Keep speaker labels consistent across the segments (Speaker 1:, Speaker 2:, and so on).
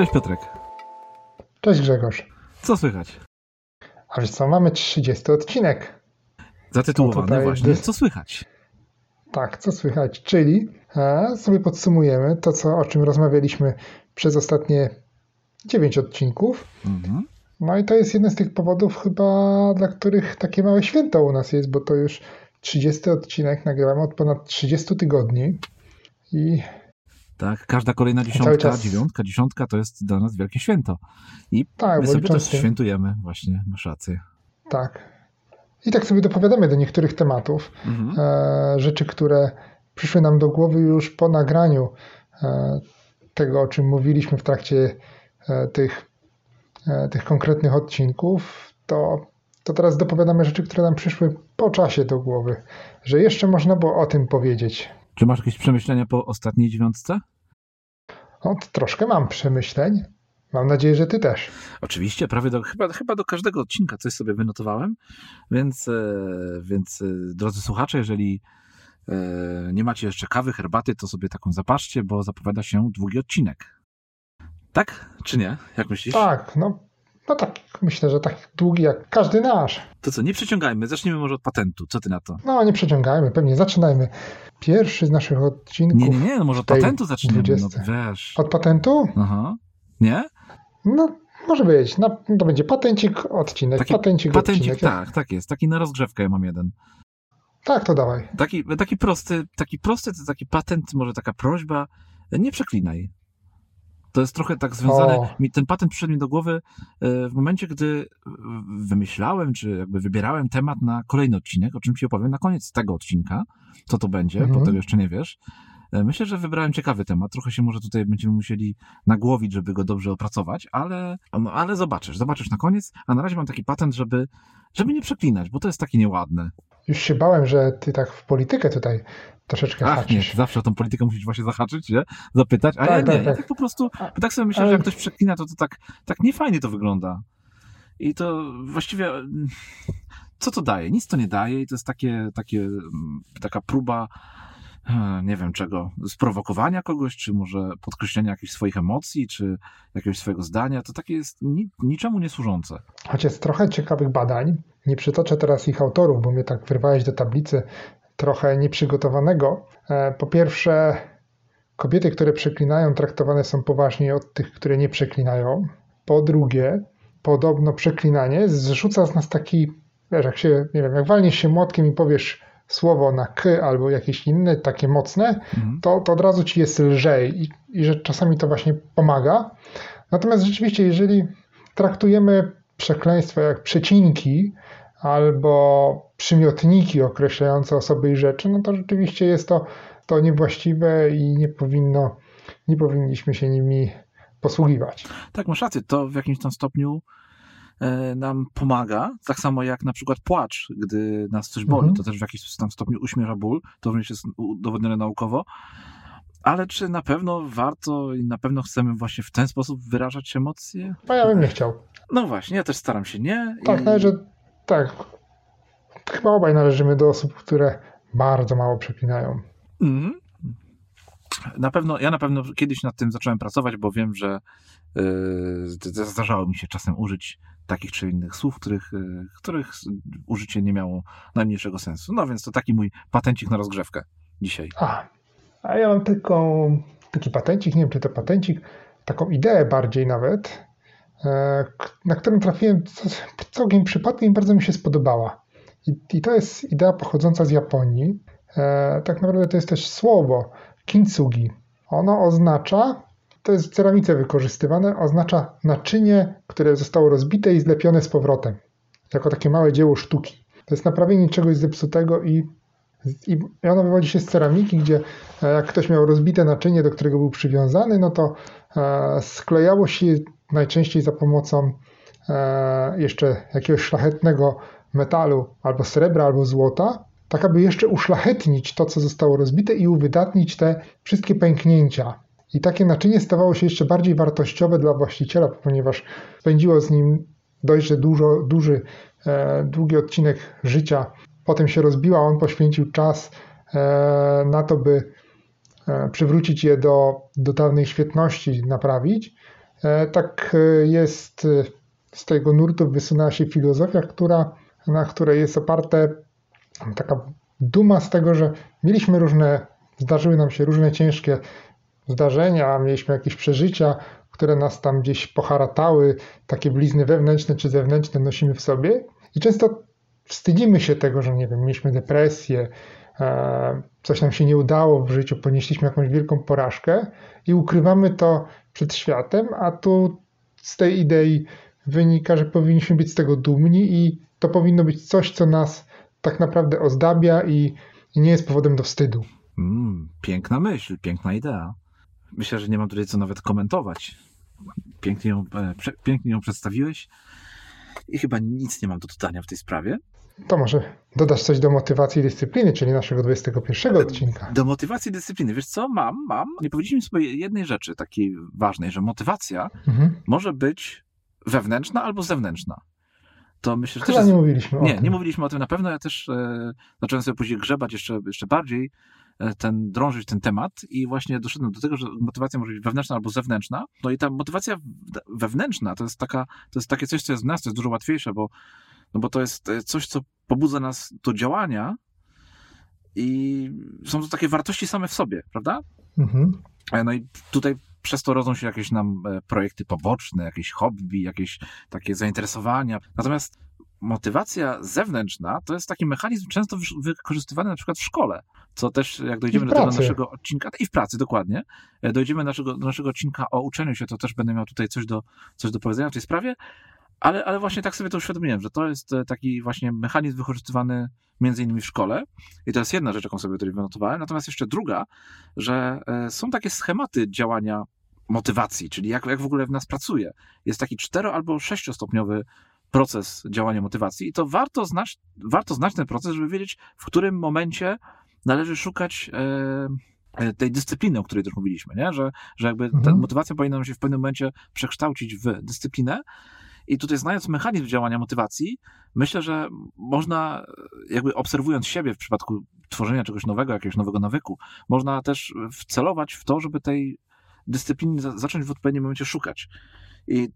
Speaker 1: Cześć Piotrek.
Speaker 2: Cześć Grzegorz.
Speaker 1: Co słychać?
Speaker 2: A co, mamy 30 odcinek.
Speaker 1: Zatytułowany właśnie Co słychać?
Speaker 2: Tak, co słychać, czyli e, sobie podsumujemy to, co, o czym rozmawialiśmy przez ostatnie 9 odcinków. Mhm. No i to jest jeden z tych powodów chyba, dla których takie małe święto u nas jest, bo to już 30 odcinek nagrywamy od ponad 30 tygodni i
Speaker 1: tak, każda kolejna dziesiątka, dziewiątka, dziesiątka to jest dla nas wielkie święto. I tak, my sobie też świętujemy, właśnie, masz rację.
Speaker 2: Tak. I tak sobie dopowiadamy do niektórych tematów, mhm. e, rzeczy, które przyszły nam do głowy już po nagraniu e, tego, o czym mówiliśmy w trakcie e, tych, e, tych konkretnych odcinków, to, to teraz dopowiadamy rzeczy, które nam przyszły po czasie do głowy, że jeszcze można było o tym powiedzieć.
Speaker 1: Czy masz jakieś przemyślenia po ostatniej dziewiątce?
Speaker 2: No, troszkę mam przemyśleń. Mam nadzieję, że ty też.
Speaker 1: Oczywiście, prawie do, chyba, chyba do każdego odcinka coś sobie wynotowałem, więc, e, więc e, drodzy słuchacze, jeżeli e, nie macie jeszcze kawy, herbaty, to sobie taką zapatrzcie, bo zapowiada się długi odcinek. Tak? Czy nie? Jak myślisz?
Speaker 2: Tak, no, no tak, myślę, że tak długi jak każdy nasz.
Speaker 1: To co, nie przeciągajmy, zacznijmy może od patentu. Co ty na to?
Speaker 2: No, nie przeciągajmy, pewnie zaczynajmy. Pierwszy z naszych odcinków.
Speaker 1: Nie, nie, nie, no może od patentu zacznijmy. No, wiesz.
Speaker 2: Od patentu?
Speaker 1: Aha. Nie?
Speaker 2: No, może być. No, to będzie patencik, odcinek, taki, patencik, patencik, odcinek.
Speaker 1: Tak, tak jest. Taki na rozgrzewkę ja mam jeden.
Speaker 2: Tak, to dawaj.
Speaker 1: Taki, taki prosty, taki prosty, to taki patent, może taka prośba, nie przeklinaj. To jest trochę tak związane. Mi ten patent przyszedł mi do głowy e, w momencie, gdy wymyślałem, czy jakby wybierałem temat na kolejny odcinek, o czym ci opowiem na koniec tego odcinka, co to będzie, mhm. bo tego jeszcze nie wiesz. E, myślę, że wybrałem ciekawy temat. Trochę się może tutaj będziemy musieli nagłowić, żeby go dobrze opracować, ale, no, ale zobaczysz, zobaczysz na koniec. A na razie mam taki patent, żeby, żeby nie przeklinać, bo to jest takie nieładne.
Speaker 2: Już się bałem, że ty tak w politykę tutaj troszeczkę Ach, haczysz.
Speaker 1: nie, zawsze o tą politykę musisz właśnie zahaczyć, nie? Zapytać, a tak, ja nie, tak, ja tak. tak po prostu, tak sobie myślę, ale... że jak ktoś przeklina, to, to tak, tak niefajnie to wygląda. I to właściwie, co to daje? Nic to nie daje i to jest takie, takie, taka próba nie wiem czego, sprowokowania kogoś, czy może podkreślenia jakichś swoich emocji, czy jakiegoś swojego zdania, to takie jest ni niczemu nie służące.
Speaker 2: Choć jest trochę ciekawych badań, nie przytoczę teraz ich autorów, bo mnie tak wyrwałeś do tablicy trochę nieprzygotowanego. E, po pierwsze, kobiety, które przeklinają, traktowane są poważniej od tych, które nie przeklinają. Po drugie, podobno przeklinanie zrzuca z nas taki, wiesz, jak się, nie wiem, jak walniesz się młotkiem i powiesz słowo na k albo jakieś inne, takie mocne, mhm. to, to od razu ci jest lżej i, i że czasami to właśnie pomaga. Natomiast rzeczywiście, jeżeli traktujemy przekleństwo jak przecinki, albo przymiotniki określające osoby i rzeczy, no to rzeczywiście jest to, to niewłaściwe i nie powinno, nie powinniśmy się nimi posługiwać.
Speaker 1: Tak, masz rację, to w jakimś tam stopniu nam pomaga, tak samo jak na przykład płacz, gdy nas coś boli, mhm. to też w jakimś tam stopniu uśmierza ból, to również jest udowodnione naukowo, ale czy na pewno warto i na pewno chcemy właśnie w ten sposób wyrażać emocje?
Speaker 2: No ja bym nie chciał.
Speaker 1: No właśnie, ja też staram się nie.
Speaker 2: Tak, i... tak. Chyba obaj należymy do osób, które bardzo mało przeklinają. Mm.
Speaker 1: Na pewno, ja na pewno kiedyś nad tym zacząłem pracować, bo wiem, że yy, zdarzało mi się czasem użyć takich czy innych słów, których, yy, których użycie nie miało najmniejszego sensu. No więc to taki mój patencik na rozgrzewkę dzisiaj.
Speaker 2: A, a ja mam taki patencik, nie wiem czy to patencik, taką ideę bardziej nawet, E, na którą trafiłem całkiem przypadkiem i bardzo mi się spodobała. I, I, to jest idea pochodząca z Japonii. E, tak naprawdę to jest też słowo kintsugi. Ono oznacza, to jest w ceramice wykorzystywane, oznacza naczynie, które zostało rozbite i zlepione z powrotem. Jako takie małe dzieło sztuki. To jest naprawienie czegoś zepsutego i, i ono wywodzi się z ceramiki, gdzie e, jak ktoś miał rozbite naczynie, do którego był przywiązany, no to sklejało się najczęściej za pomocą e, jeszcze jakiegoś szlachetnego metalu, albo srebra, albo złota, tak aby jeszcze uszlachetnić to, co zostało rozbite i uwydatnić te wszystkie pęknięcia. I takie naczynie stawało się jeszcze bardziej wartościowe dla właściciela, ponieważ spędziło z nim dość dużo, duży, e, długi odcinek życia. Potem się rozbiła, on poświęcił czas e, na to, by przywrócić je do, do dawnej świetności, naprawić. tak jest, z tego nurtu wysunęła się filozofia, która, na której jest oparte taka duma z tego, że mieliśmy różne, zdarzyły nam się różne ciężkie zdarzenia, mieliśmy jakieś przeżycia, które nas tam gdzieś poharatały, takie blizny wewnętrzne czy zewnętrzne nosimy w sobie i często wstydzimy się tego, że nie wiem, mieliśmy depresję, e, coś nam się nie udało w życiu, ponieśliśmy jakąś wielką porażkę i ukrywamy to przed światem, a tu z tej idei wynika, że powinniśmy być z tego dumni i to powinno być coś, co nas tak naprawdę ozdabia i, nie jest powodem do wstydu.
Speaker 1: Mm, piękna myśl, piękna idea. Myślę, że nie mam tutaj co nawet komentować. Pięknie ją, e, pięknie ją przedstawiłeś i chyba nic nie mam do dodania w tej sprawie.
Speaker 2: To może dodasz coś do motywacji i dyscypliny, czyli naszego 21 odcinka.
Speaker 1: Do motywacji i dyscypliny. Wiesz co, mam, mam. Nie powiedzieliśmy sobie jednej rzeczy takiej ważnej, że motywacja mhm. może być wewnętrzna albo zewnętrzna. To myślę, że
Speaker 2: Chyba też nie mówiliśmy o
Speaker 1: nie,
Speaker 2: tym.
Speaker 1: Nie, mówiliśmy o tym na pewno. Ja też e, zacząłem sobie później grzebać jeszcze, jeszcze bardziej ten, drążyć ten temat i właśnie doszedłem do tego, że motywacja może być wewnętrzna albo zewnętrzna. No i ta motywacja wewnętrzna to jest taka, to jest takie coś, co jest w nas, to jest dużo łatwiejsze, bo, no bo to jest e, coś, co pobudza nas do działania i są to takie wartości same w sobie, prawda? Mhm. E, no i tutaj przez to rodzą się jakieś nam projekty poboczne, jakieś hobby, jakieś takie zainteresowania. Natomiast motywacja zewnętrzna to jest taki mechanizm często wykorzystywany na przykład w szkole, co też jak dojdziemy do tego naszego odcinka, i w pracy dokładnie, e, dojdziemy do naszego, do naszego odcinka o uczeniu się, to też będę miał tutaj coś do, coś do powiedzenia w tej sprawie, ale, ale właśnie tak sobie to uświadomiłem, że to jest e, taki właśnie mechanizm wykorzystywany między innymi w szkole i to jest jedna rzecz, jaką sobie tutaj wynotowałem, natomiast jeszcze druga, że e, są takie schematy działania motywacji, czyli jak, jak w ogóle w nas pracuje. Jest taki cztero- albo sześciostopniowy proces działania motywacji i to warto znać, warto znać ten proces, żeby wiedzieć, w którym momencie należy szukać e, e tej dyscypliny, o której też mówiliśmy, nie? Że, że jakby mhm. ta motywacja powinna nam się w pewnym momencie przekształcić w dyscyplinę. I tutaj znając mechanizm działania motywacji, myślę, że można, jakby obserwując siebie w przypadku tworzenia czegoś nowego, jakiegoś nowego nawyku, można też wcelować w to, żeby tej dyscypliny zacząć w odpowiednim momencie szukać. I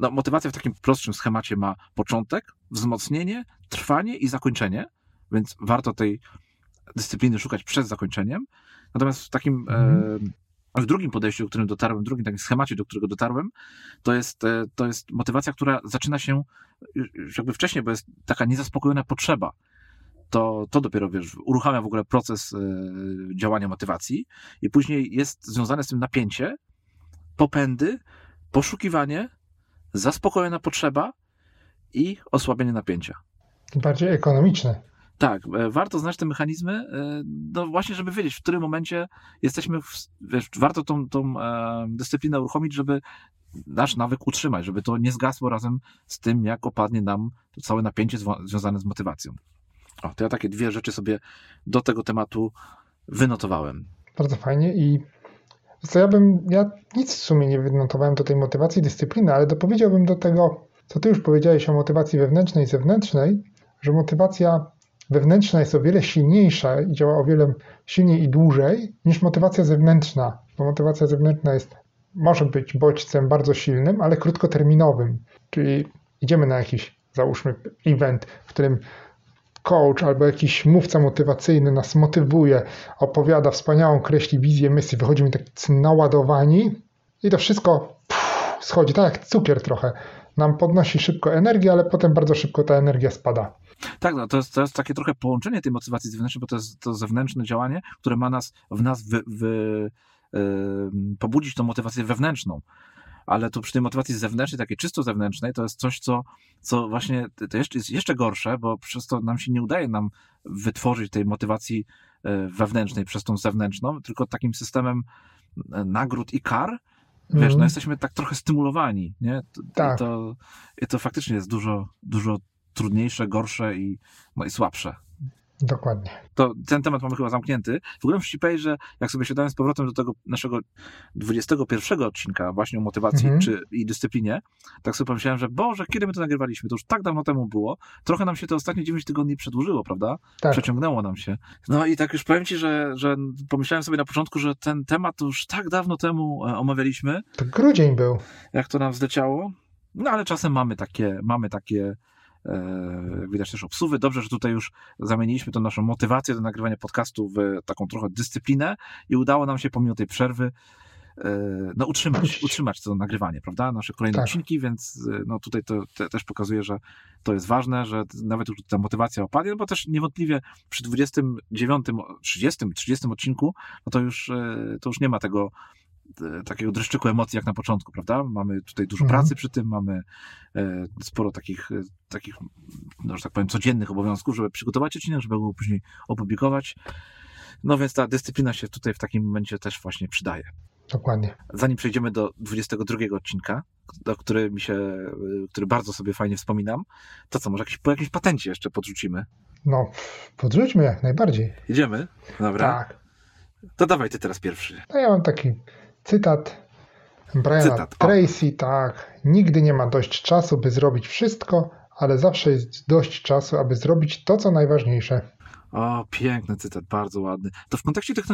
Speaker 1: no, motywacja w takim prostszym schemacie ma początek, wzmocnienie, trwanie i zakończenie, więc warto tej dyscypliny szukać przed zakończeniem. Natomiast w takim mhm. e, w drugim podejściu, do którym dotarłem, w drugim takim schemacie, do którego dotarłem, to jest, e, to jest motywacja, która zaczyna się już jakby wcześniej, bo jest taka niezaspokojona potrzeba. To, to dopiero, wiesz, uruchamia w ogóle proces e, działania motywacji i później jest związane z tym napięcie, popędy, poszukiwanie, zaspokojona potrzeba i osłabienie napięcia.
Speaker 2: Bardziej ekonomiczne.
Speaker 1: Tak, e, warto znać te mechanizmy, e, no właśnie, żeby wiedzieć, w którym momencie jesteśmy, w, wiesz, warto tą, tą e, dyscyplinę uruchomić, żeby nasz nawyk utrzymać, żeby to nie zgasło razem z tym, jak opadnie nam to całe napięcie związane z motywacją. O, to ja takie dwie rzeczy sobie do tego tematu wynotowałem.
Speaker 2: Bardzo fajnie i co ja bym, ja nic w sumie nie wynotowałem do tej motywacji dyscypliny, ale dopowiedziałbym do tego, co ty już powiedziałeś o motywacji wewnętrznej i zewnętrznej, że motywacja wewnętrzna jest o wiele silniejsza i działa o wiele silniej i dłużej niż motywacja zewnętrzna, bo motywacja zewnętrzna jest, może być bodźcem bardzo silnym, ale krótkoterminowym, czyli idziemy na jakiś, załóżmy, event, w którym coach albo jakiś mówca motywacyjny nas motywuje, opowiada wspaniałą, kreśli wizję, myśli, wychodzimy tak naładowani i to wszystko pff, schodzi, tak jak cukier trochę. Nam podnosi szybko energię, ale potem bardzo szybko ta energia spada.
Speaker 1: Tak, no, to, jest, to jest takie trochę połączenie tej motywacji zewnętrznej, bo to jest to zewnętrzne działanie, które ma nas w nas yy, pobudzić tą motywację wewnętrzną ale tu przy tej motywacji zewnętrznej, takiej czysto zewnętrznej, to jest coś, co, co właśnie to jeszcze, jest jeszcze gorsze, bo przez to nam się nie udaje nam wytworzyć tej motywacji e, wewnętrznej przez tą zewnętrzną, tylko takim systemem e, nagród i kar, wiesz, mm. no mhm. jesteśmy tak trochę stymulowani, nie? Tak. I, to, to faktycznie jest dużo, dużo trudniejsze, gorsze i, no i słabsze.
Speaker 2: Dokładnie.
Speaker 1: To ten temat mamy chyba zamknięty. W ogóle muszę że jak sobie siadałem z powrotem do tego naszego 21 odcinka właśnie o motywacji mhm. czy, i dyscyplinie, tak sobie pomyślałem, że Boże, kiedy my to nagrywaliśmy? To już tak dawno temu było. Trochę nam się to ostatnie 9 tygodni przedłużyło, prawda? Tak. Przeciągnęło nam się. No i tak już powiem Ci, że, że pomyślałem sobie na początku, że ten temat już tak dawno temu e, omawialiśmy.
Speaker 2: To grudzień był.
Speaker 1: Jak to nam zleciało. No ale czasem mamy takie, mamy takie jak widać też obsuwy. Dobrze, że tutaj już zamieniliśmy tą naszą motywację do nagrywania podcastu w taką trochę dyscyplinę i udało nam się pomimo tej przerwy e, no, utrzymać, utrzymać to nagrywanie, prawda? Nasze kolejne tak. odcinki, więc e, no, tutaj to te, też pokazuje, że to jest ważne, że nawet już ta motywacja opadnie, no bo też niewątpliwie przy 29, 30, 30 odcinku, no to już, to już nie ma tego E, takiego dreszczyku emocji jak na początku, prawda? Mamy tutaj dużo mhm. pracy przy tym, mamy e, sporo takich, e, takich, no, że tak powiem, codziennych obowiązków, żeby przygotować odcinek, żeby go później opublikować. No więc ta dyscyplina się tutaj w takim momencie też właśnie przydaje.
Speaker 2: Dokładnie.
Speaker 1: Zanim przejdziemy do 22 odcinka, do który mi się, który bardzo sobie fajnie wspominam, to co, może jakiś, po jakimś patencie jeszcze podrzucimy?
Speaker 2: No, podrzućmy jak najbardziej.
Speaker 1: Idziemy? Dobra. Tak. To dawaj ty teraz pierwszy.
Speaker 2: No ja mam taki Cytat Briana Cytat. Tracy, tak. Nigdy nie ma dość czasu, by zrobić wszystko, ale zawsze jest dość czasu, aby zrobić to, co najważniejsze.
Speaker 1: O, piękny cytat, bardzo ładny. To w kontekście tych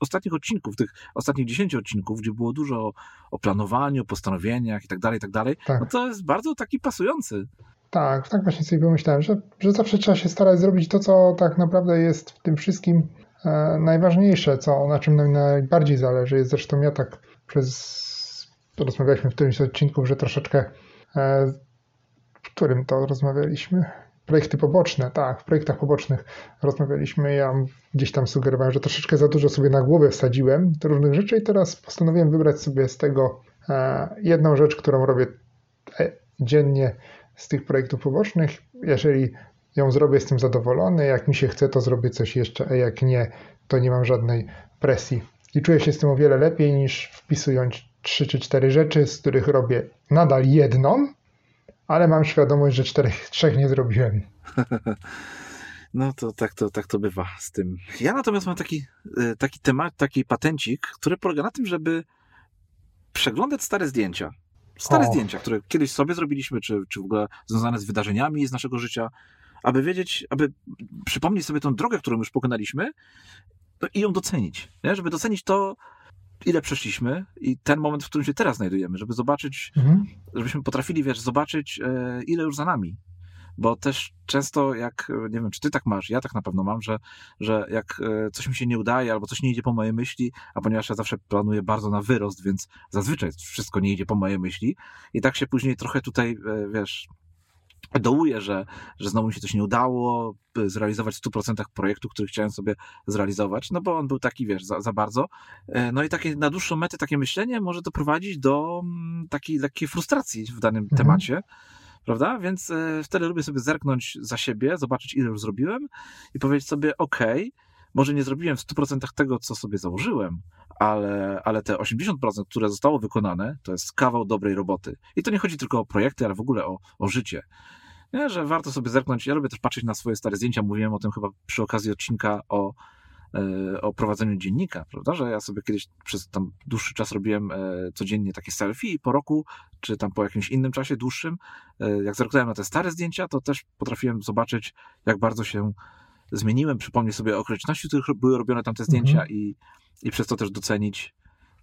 Speaker 1: ostatnich odcinków, tych ostatnich 10 odcinków, gdzie było dużo o, o planowaniu, postanowieniach i tak dalej, i tak dalej, tak. no to jest bardzo taki pasujący.
Speaker 2: Tak, tak właśnie sobie pomyślałem, że, że zawsze trzeba się starać zrobić to, co tak naprawdę jest w tym wszystkim najważniejsze, co, na czym nam najbardziej zależy, zresztą ja tak przez, rozmawialiśmy w którymś z odcinków, że troszeczkę, e, w którym to rozmawialiśmy? Projekty poboczne, tak, w projektach pobocznych rozmawialiśmy. Ja gdzieś tam sugerowałem, że troszeczkę za dużo sobie na głowę wsadziłem różnych rzeczy i teraz postanowiłem wybrać sobie z tego e, jedną rzecz, którą robię dziennie z tych projektów pobocznych. Jeżeli ją zrobię, jestem zadowolony. Jak mi się chce, to zrobię coś jeszcze, a jak nie, to nie mam żadnej presji. I czuję się z tym o wiele lepiej niż wpisując trzy czy cztery rzeczy, z których robię nadal jedną, ale mam świadomość, że czterech, trzech nie zrobiłem.
Speaker 1: No to tak, to tak to bywa z tym. Ja natomiast mam taki, e, taki temat, taki patencik, który polega na tym, żeby przeglądać stare zdjęcia. Stare o. zdjęcia, które kiedyś sobie zrobiliśmy, czy, czy w ogóle związane z wydarzeniami z naszego życia, aby wiedzieć, aby przypomnieć sobie tą drogę, którą już pokonaliśmy no i ją docenić. Nie? Żeby docenić to, ile przeszliśmy i ten moment, w którym się teraz znajdujemy, żeby zobaczyć, mhm. żebyśmy potrafili, wiesz, zobaczyć, e, ile już za nami. Bo też często jak, nie wiem, czy ty tak masz, ja tak na pewno mam, że, że jak e, coś mi się nie udaje albo coś nie idzie po mojej myśli, a ponieważ ja zawsze planuję bardzo na wyrost, więc zazwyczaj wszystko nie idzie po mojej myśli i tak się później trochę tutaj, e, wiesz, dołuję, że, że znowu mi się coś nie udało zrealizować w 100% projektu, który chciałem sobie zrealizować, no bo on był taki, wiesz, za, za bardzo. E, no i takie na dłuższą metę takie myślenie może doprowadzić do mm, takiej lekkiej frustracji w danym mhm. temacie prawda? Więc e, wtedy lubię sobie zerknąć za siebie, zobaczyć, ile już zrobiłem i powiedzieć sobie, ok, może nie zrobiłem w 100% tego, co sobie założyłem, ale, ale te 80%, które zostało wykonane, to jest kawał dobrej roboty. I to nie chodzi tylko o projekty, ale w ogóle o, o życie. Nie, że warto sobie zerknąć. Ja lubię też patrzeć na swoje stare zdjęcia. Mówiłem o tym chyba przy okazji odcinka o, e, o prowadzeniu dziennika, prawda? Że ja sobie kiedyś przez tam dłuższy czas robiłem e, codziennie takie selfie i po roku, czy tam po jakimś innym czasie dłuższym, e, jak zerknąłem na te stare zdjęcia, to też potrafiłem zobaczyć, jak bardzo się zmieniłem, przypomnieć sobie okoliczności, w których były robione tamte zdjęcia mhm. i, i przez to też docenić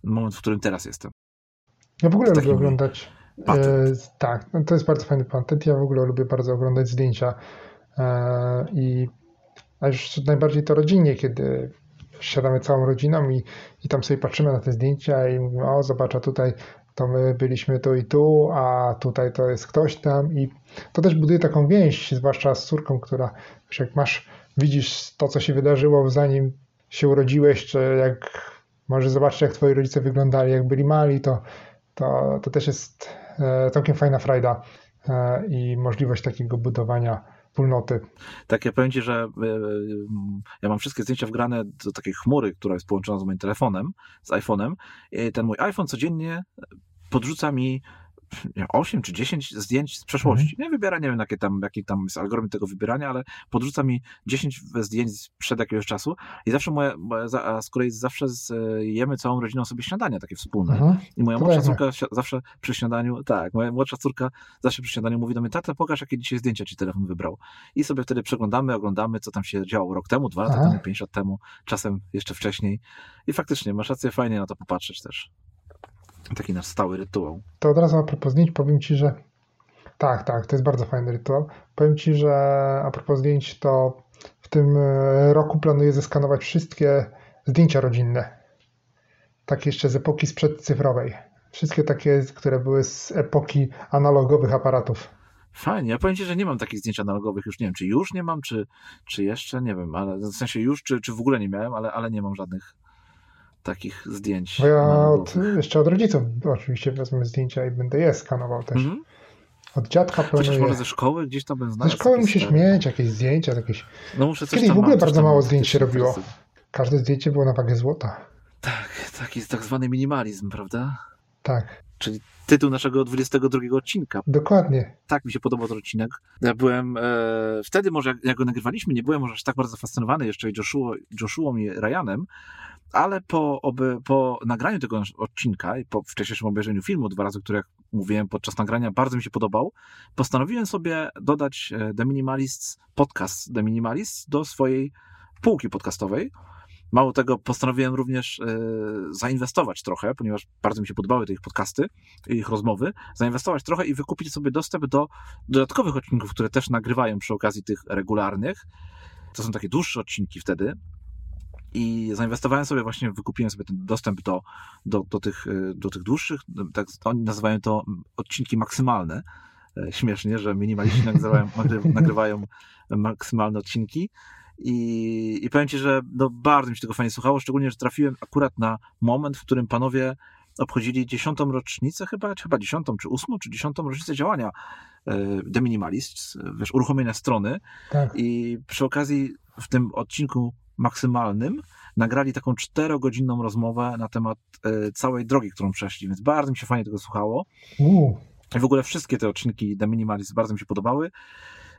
Speaker 1: moment, w którym teraz jestem.
Speaker 2: Ja w ogóle lubię oglądać E, tak, no to jest bardzo fajny patent. Ja w ogóle lubię bardzo oglądać zdjęcia e, i a już najbardziej to rodzinnie, kiedy siadamy całą rodziną i, i tam sobie patrzymy na te zdjęcia i mówimy, o zobacz, a tutaj to my byliśmy tu i tu, a tutaj to jest ktoś tam i to też buduje taką więź, zwłaszcza z córką, która wiesz, jak masz, widzisz to, co się wydarzyło zanim się urodziłeś, czy jak możesz zobaczyć, jak twoi rodzice wyglądali, jak byli mali, to, to, to też jest E, całkiem fajna frajda e, i możliwość takiego budowania wspólnoty.
Speaker 1: Tak, ja powiem Ci, że e, ja mam wszystkie zdjęcia wgrane do takiej chmury, która jest połączona z moim telefonem, z iPhone'em. Ten mój iPhone codziennie podrzuca mi 8 czy 10 zdjęć z przeszłości. Nie wybiera, nie wiem, jakie tam, jaki tam jest algorytm tego wybierania, ale podrzuca mi 10 zdjęć sprzed jakiegoś czasu i zawsze moje, a z kolei zawsze jemy całą rodziną sobie śniadania takie wspólne. Mhm. I moja młodsza córka zawsze przy śniadaniu, tak, moja młodsza córka zawsze przy śniadaniu mówi do mnie, tata, pokaż, jakie dzisiaj zdjęcia ci telefon wybrał. I sobie wtedy przeglądamy, oglądamy, co tam się działo rok temu, dwa lata Aha. temu, pięć lat temu, czasem jeszcze wcześniej. I faktycznie, masz rację, fajnie na to popatrzeć też. Taki nasz stały rytuał.
Speaker 2: To od razu a propos zdjęć powiem Ci, że tak, tak, to jest bardzo fajny rytuał. Powiem Ci, że a propos zdjęć, to w tym e, roku planuję zeskanować wszystkie zdjęcia rodzinne. Takie jeszcze z epoki sprzed cyfrowej. Wszystkie takie, które były z epoki analogowych aparatów.
Speaker 1: Fajnie. Ja powiem Ci, że nie mam takich zdjęć analogowych już. Nie wiem, czy już nie mam, czy, czy jeszcze, nie wiem, ale w sensie już, czy, czy w ogóle nie miałem, ale, ale nie mam żadnych takich zdjęć.
Speaker 2: Bo ja od, jeszcze od rodziców oczywiście wezmę zdjęcia i będę je skanował też. Mm -hmm. Od dziadka planuję.
Speaker 1: Chociaż może ze szkoły gdzieś tam bym
Speaker 2: znalazł. Ze szkoły musisz stary. mieć jakieś zdjęcia. Jakieś... No muszę coś Kiedyś w ogóle mam, bardzo mało zdjęć się robiło. Każde zdjęcie było na wagę złota.
Speaker 1: Tak, taki tak zwany minimalizm, prawda?
Speaker 2: Tak.
Speaker 1: Czyli tytuł naszego 22 odcinka.
Speaker 2: Dokładnie.
Speaker 1: Tak mi się podobał ten odcinek. Ja byłem e, wtedy może, jak, jak, go nagrywaliśmy, nie byłem może aż tak bardzo fascynowany jeszcze Joshua, Joshua i Ryanem, ale po, oby, po nagraniu tego odcinka i po wcześniejszym obejrzeniu filmu dwa razy, który jak mówiłem podczas nagrania, bardzo mi się podobał, postanowiłem sobie dodać e, The Minimalists podcast The Minimalists do swojej półki podcastowej. Mało tego, postanowiłem również e, zainwestować trochę, ponieważ bardzo mi się podobały te ich podcasty, ich rozmowy, zainwestować trochę i wykupić sobie dostęp do dodatkowych odcinków, które też nagrywają przy okazji tych regularnych. To są takie dłuższe odcinki wtedy, i zainwestowałem sobie właśnie, wykupiłem sobie ten dostęp do, do, do, tych, y, do tych dłuższych, tak, oni nazywają to odcinki maksymalne. E, śmiesznie, że minimaliści nagrywają, nagrywają maksymalne odcinki. I, I powiem Ci, że no, bardzo mi się tego fajnie słuchało, szczególnie, że trafiłem akurat na moment, w którym panowie obchodzili dziesiątą rocznicę chyba, chyba dziesiątą, czy ósmą, czy dziesiątą rocznicę działania e, The Minimalists, wiesz, uruchomienia strony. Tak. I przy okazji w tym odcinku maksymalnym nagrali taką czterogodzinną rozmowę na temat e, całej drogi, którą przeszli, więc bardzo mi się fajnie tego słuchało. I w ogóle wszystkie te odcinki The Minimalist bardzo mi się podobały.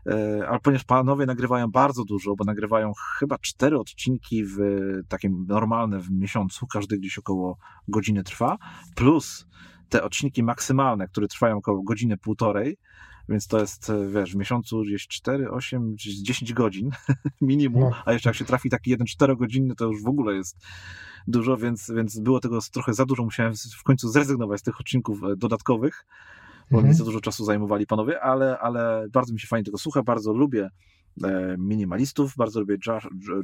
Speaker 1: E, ale ponieważ panowie nagrywają bardzo dużo, bo nagrywają chyba cztery odcinki w takim normalne w miesiącu, każdy gdzieś około godziny trwa, plus te odcinki maksymalne, które trwają około godziny półtorej, więc to jest, e, wiesz, w miesiącu gdzieś 4, 8, 10 godzin minimum, no. a jeszcze jak się trafi taki jeden 4-godzinny, to już w ogóle jest dużo, więc, więc było tego trochę za dużo. Musiałem w końcu zrezygnować z tych odcinków e, dodatkowych, bo mhm. za dużo czasu zajmowali panowie, ale, ale bardzo mi się fajnie tego słucha, bardzo lubię e, minimalistów, bardzo lubię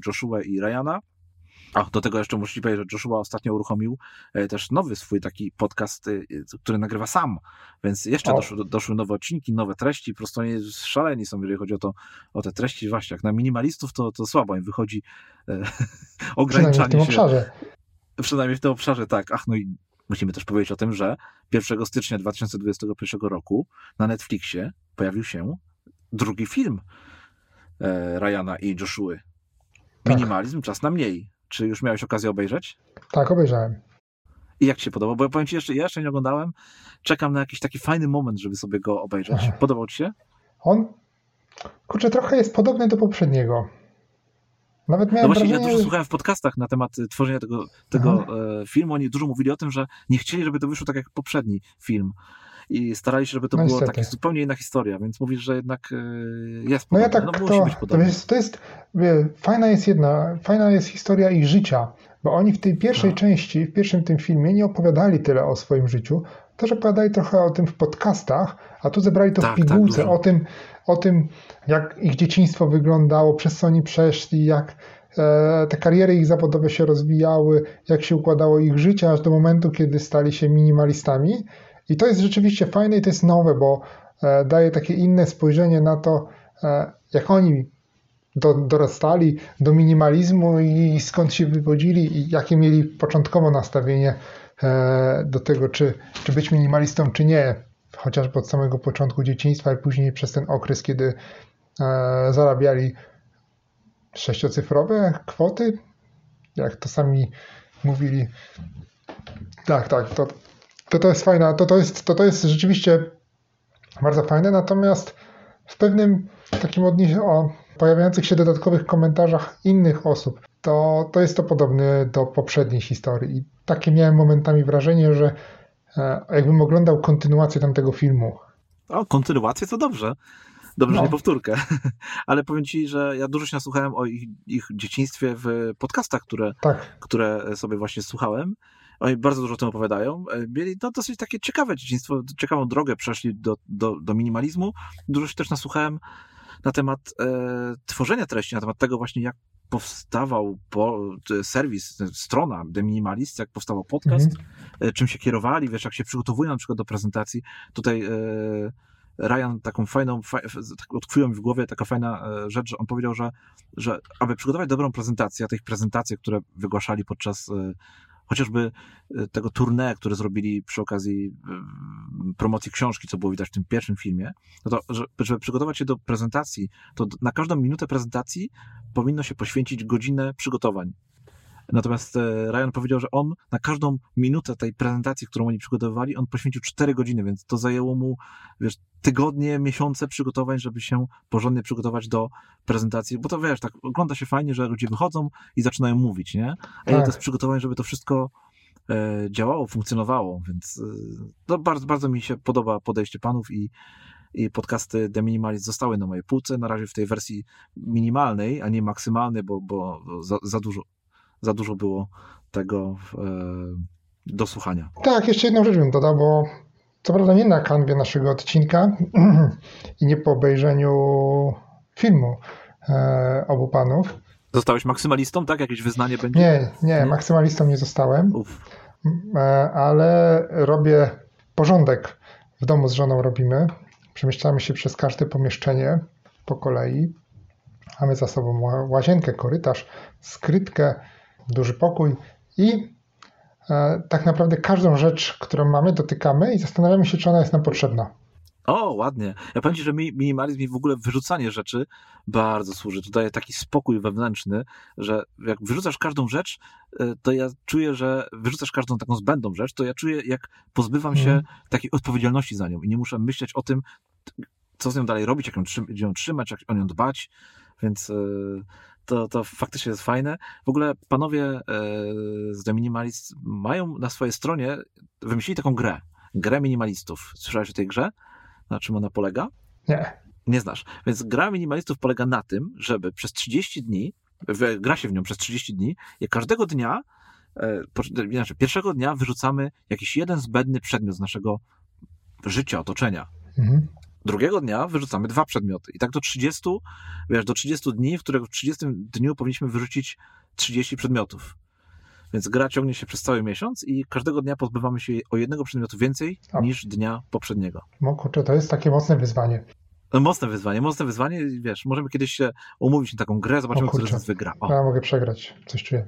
Speaker 1: Joshua i Ryana. A do tego jeszcze muszę powiedzieć, że Joshua ostatnio uruchomił e, też nowy swój taki podcast, e, który nagrywa sam, więc jeszcze doszły, doszły nowe odcinki, nowe treści, po prostu oni szaleni są, jeżeli chodzi o, to, o te treści, właśnie jak na minimalistów to, to słabo im wychodzi e, ograniczanie
Speaker 2: przynajmniej w tym się. obszarze.
Speaker 1: Przynajmniej w tym obszarze, tak. Ach, no i musimy też powiedzieć o tym, że 1 stycznia 2021 roku na Netflixie pojawił się drugi film e, Ryana i Joshua. Tak. Minimalizm, czas na mniej. Czy już miałeś okazję obejrzeć?
Speaker 2: Tak, obejrzałem.
Speaker 1: I jak ci się podobał? Bo ja powiem ci jeszcze, ja jeszcze nie oglądałem. Czekam na jakiś taki fajny moment, żeby sobie go obejrzeć. Aha. Podobał ci się?
Speaker 2: On, kurczę, trochę jest podobny do poprzedniego.
Speaker 1: Nawet miałem no właśnie, wrażenie... ja dużo słuchałem w podcastach na temat tworzenia tego, tego e, filmu. Oni dużo mówili o tym, że nie chcieli, żeby to wyszło tak jak poprzedni film i starali się, żeby to no było taka zupełnie inna historia, więc mówisz, że jednak e, jest
Speaker 2: podobne. No ja tak, no, to, być podobne. To jest, to jest fajna jest jedna, fajna jest historia ich życia, bo oni w tej pierwszej no. części, w pierwszym tym filmie nie opowiadali tyle o swoim życiu, też opowiadali trochę o tym w podcastach, a tu zebrali to tak, w tak, pigułce, tak, o, tym, o tym, jak ich dzieciństwo wyglądało, przez co oni przeszli, jak e, te kariery ich zawodowe się rozwijały, jak się układało ich życie, aż do momentu, kiedy stali się minimalistami. I to jest rzeczywiście fajne i to jest nowe, bo e, daje takie inne spojrzenie na to, e, jak oni do, dorastali do minimalizmu i skąd się wywodzili i jakie mieli początkowo nastawienie e, do tego, czy, czy być minimalistą, czy nie. Chociażby od samego początku dzieciństwa i później przez ten okres, kiedy zarabiali sześciocyfrowe kwoty, jak to sami mówili. Tak, tak, to To to jest fajne, to to jest, to to jest rzeczywiście bardzo fajne, natomiast w pewnym takim odniesieniu, o pojawiających się dodatkowych komentarzach innych osób, to, to jest to podobne do poprzedniej historii. I takie miałem momentami wrażenie, że e, jakbym oglądał kontynuację tamtego filmu.
Speaker 1: O, kontynuację to dobrze. Dobrze, no. nie powtórkę. Ale powiem ci, że ja dużo się nasłuchałem o ich, ich dzieciństwie w podcastach, które,
Speaker 2: tak.
Speaker 1: które sobie właśnie słuchałem. Oni bardzo dużo o tym opowiadają. E, mieli no, dosyć takie ciekawe dzieciństwo, ciekawą drogę przeszli do, do, do minimalizmu. Dużo się też nasłuchałem na temat e, tworzenia treści, na temat tego właśnie, jak powstawał po, serwis, strona The Minimalist, jak powstawał podcast, mhm. czym się kierowali, wiesz, jak się przygotowują na przykład do prezentacji. Tutaj e, Ryan taką fajną, faj, tak utkwiła mi w głowie taka fajna e, rzecz, że on powiedział, że, że aby przygotować dobrą prezentację, a tych prezentacji, które wygłaszali podczas e, chociażby e, tego tournée, które zrobili przy okazji promocji książki, co było widać w tym pierwszym filmie, no to żeby przygotować się do prezentacji, to na każdą minutę prezentacji powinno się poświęcić godzinę przygotowań. Natomiast e, Ryan powiedział, że on na każdą minutę tej prezentacji, którą oni przygotowywali, on poświęcił 4 godziny, więc to zajęło mu, wiesz, tygodnie, miesiące przygotowań, żeby się porządnie przygotować do prezentacji, bo to wiesz, tak ogląda się fajnie, że ludzie wychodzą i zaczynają mówić, nie? A tak. to jest przygotowań, żeby to wszystko e, działało, funkcjonowało, więc e, no, bardzo, bardzo mi się podoba podejście panów i i podcasty The Minimalist zostały na mojej półce, na razie w tej wersji minimalnej, a nie maksymalnej, bo, bo za, za dużo za dużo było tego e, do słuchania.
Speaker 2: Tak, jeszcze jedną rzecz bym dodał, bo co prawda nie na kanwie naszego odcinka i nie po obejrzeniu filmu e, obu panów.
Speaker 1: Zostałeś maksymalistą, tak? Jakieś wyznanie będzie?
Speaker 2: Nie, nie, maksymalistą nie zostałem, e, ale robię porządek w domu z żoną robimy. Przemieszczamy się przez każde pomieszczenie po kolei. Mamy za sobą łazienkę, korytarz, skrytkę, duży pokój i e, tak naprawdę każdą rzecz, którą mamy, dotykamy i zastanawiamy się, czy ona jest nam potrzebna.
Speaker 1: O, ładnie. Ja powiem Ci, że mi minimalizm i w ogóle wyrzucanie rzeczy bardzo służy. To daje taki spokój wewnętrzny, że jak wyrzucasz każdą rzecz, e, to ja czuję, że wyrzucasz każdą taką zbędną rzecz, to ja czuję, jak pozbywam się mm. takiej odpowiedzialności za nią i nie muszę myśleć o tym, co z nią dalej robić, jak ją, trzymać, jak o nią dbać. Więc yy, to, to faktycznie jest fajne. W ogóle panowie e, z The Minimalist mają na swojej stronie, wymyślili taką grę, grę minimalistów. Słyszałeś o tej grze? Na czym ona polega?
Speaker 2: Nie.
Speaker 1: Nie znasz. Więc gra minimalistów polega na tym, żeby przez 30 dni, gra się w nią przez 30 dni i każdego dnia, znaczy pierwszego dnia wyrzucamy jakiś jeden zbędny przedmiot z naszego życia, otoczenia. Mhm. Drugiego dnia wyrzucamy dwa przedmioty. I tak do 30, wiesz, do 30 dni, w których w 30 dniu powinniśmy wyrzucić 30 przedmiotów. Więc gra ciągnie się przez cały miesiąc i każdego dnia pozbywamy się o jednego przedmiotu więcej A. niż dnia poprzedniego.
Speaker 2: No kurczę, to jest takie mocne wyzwanie.
Speaker 1: No, mocne wyzwanie, mocne wyzwanie. Wiesz, możemy kiedyś się umówić na taką grę, zobaczymy, kto z nas wygra.
Speaker 2: O. Ja mogę przegrać, coś czuję.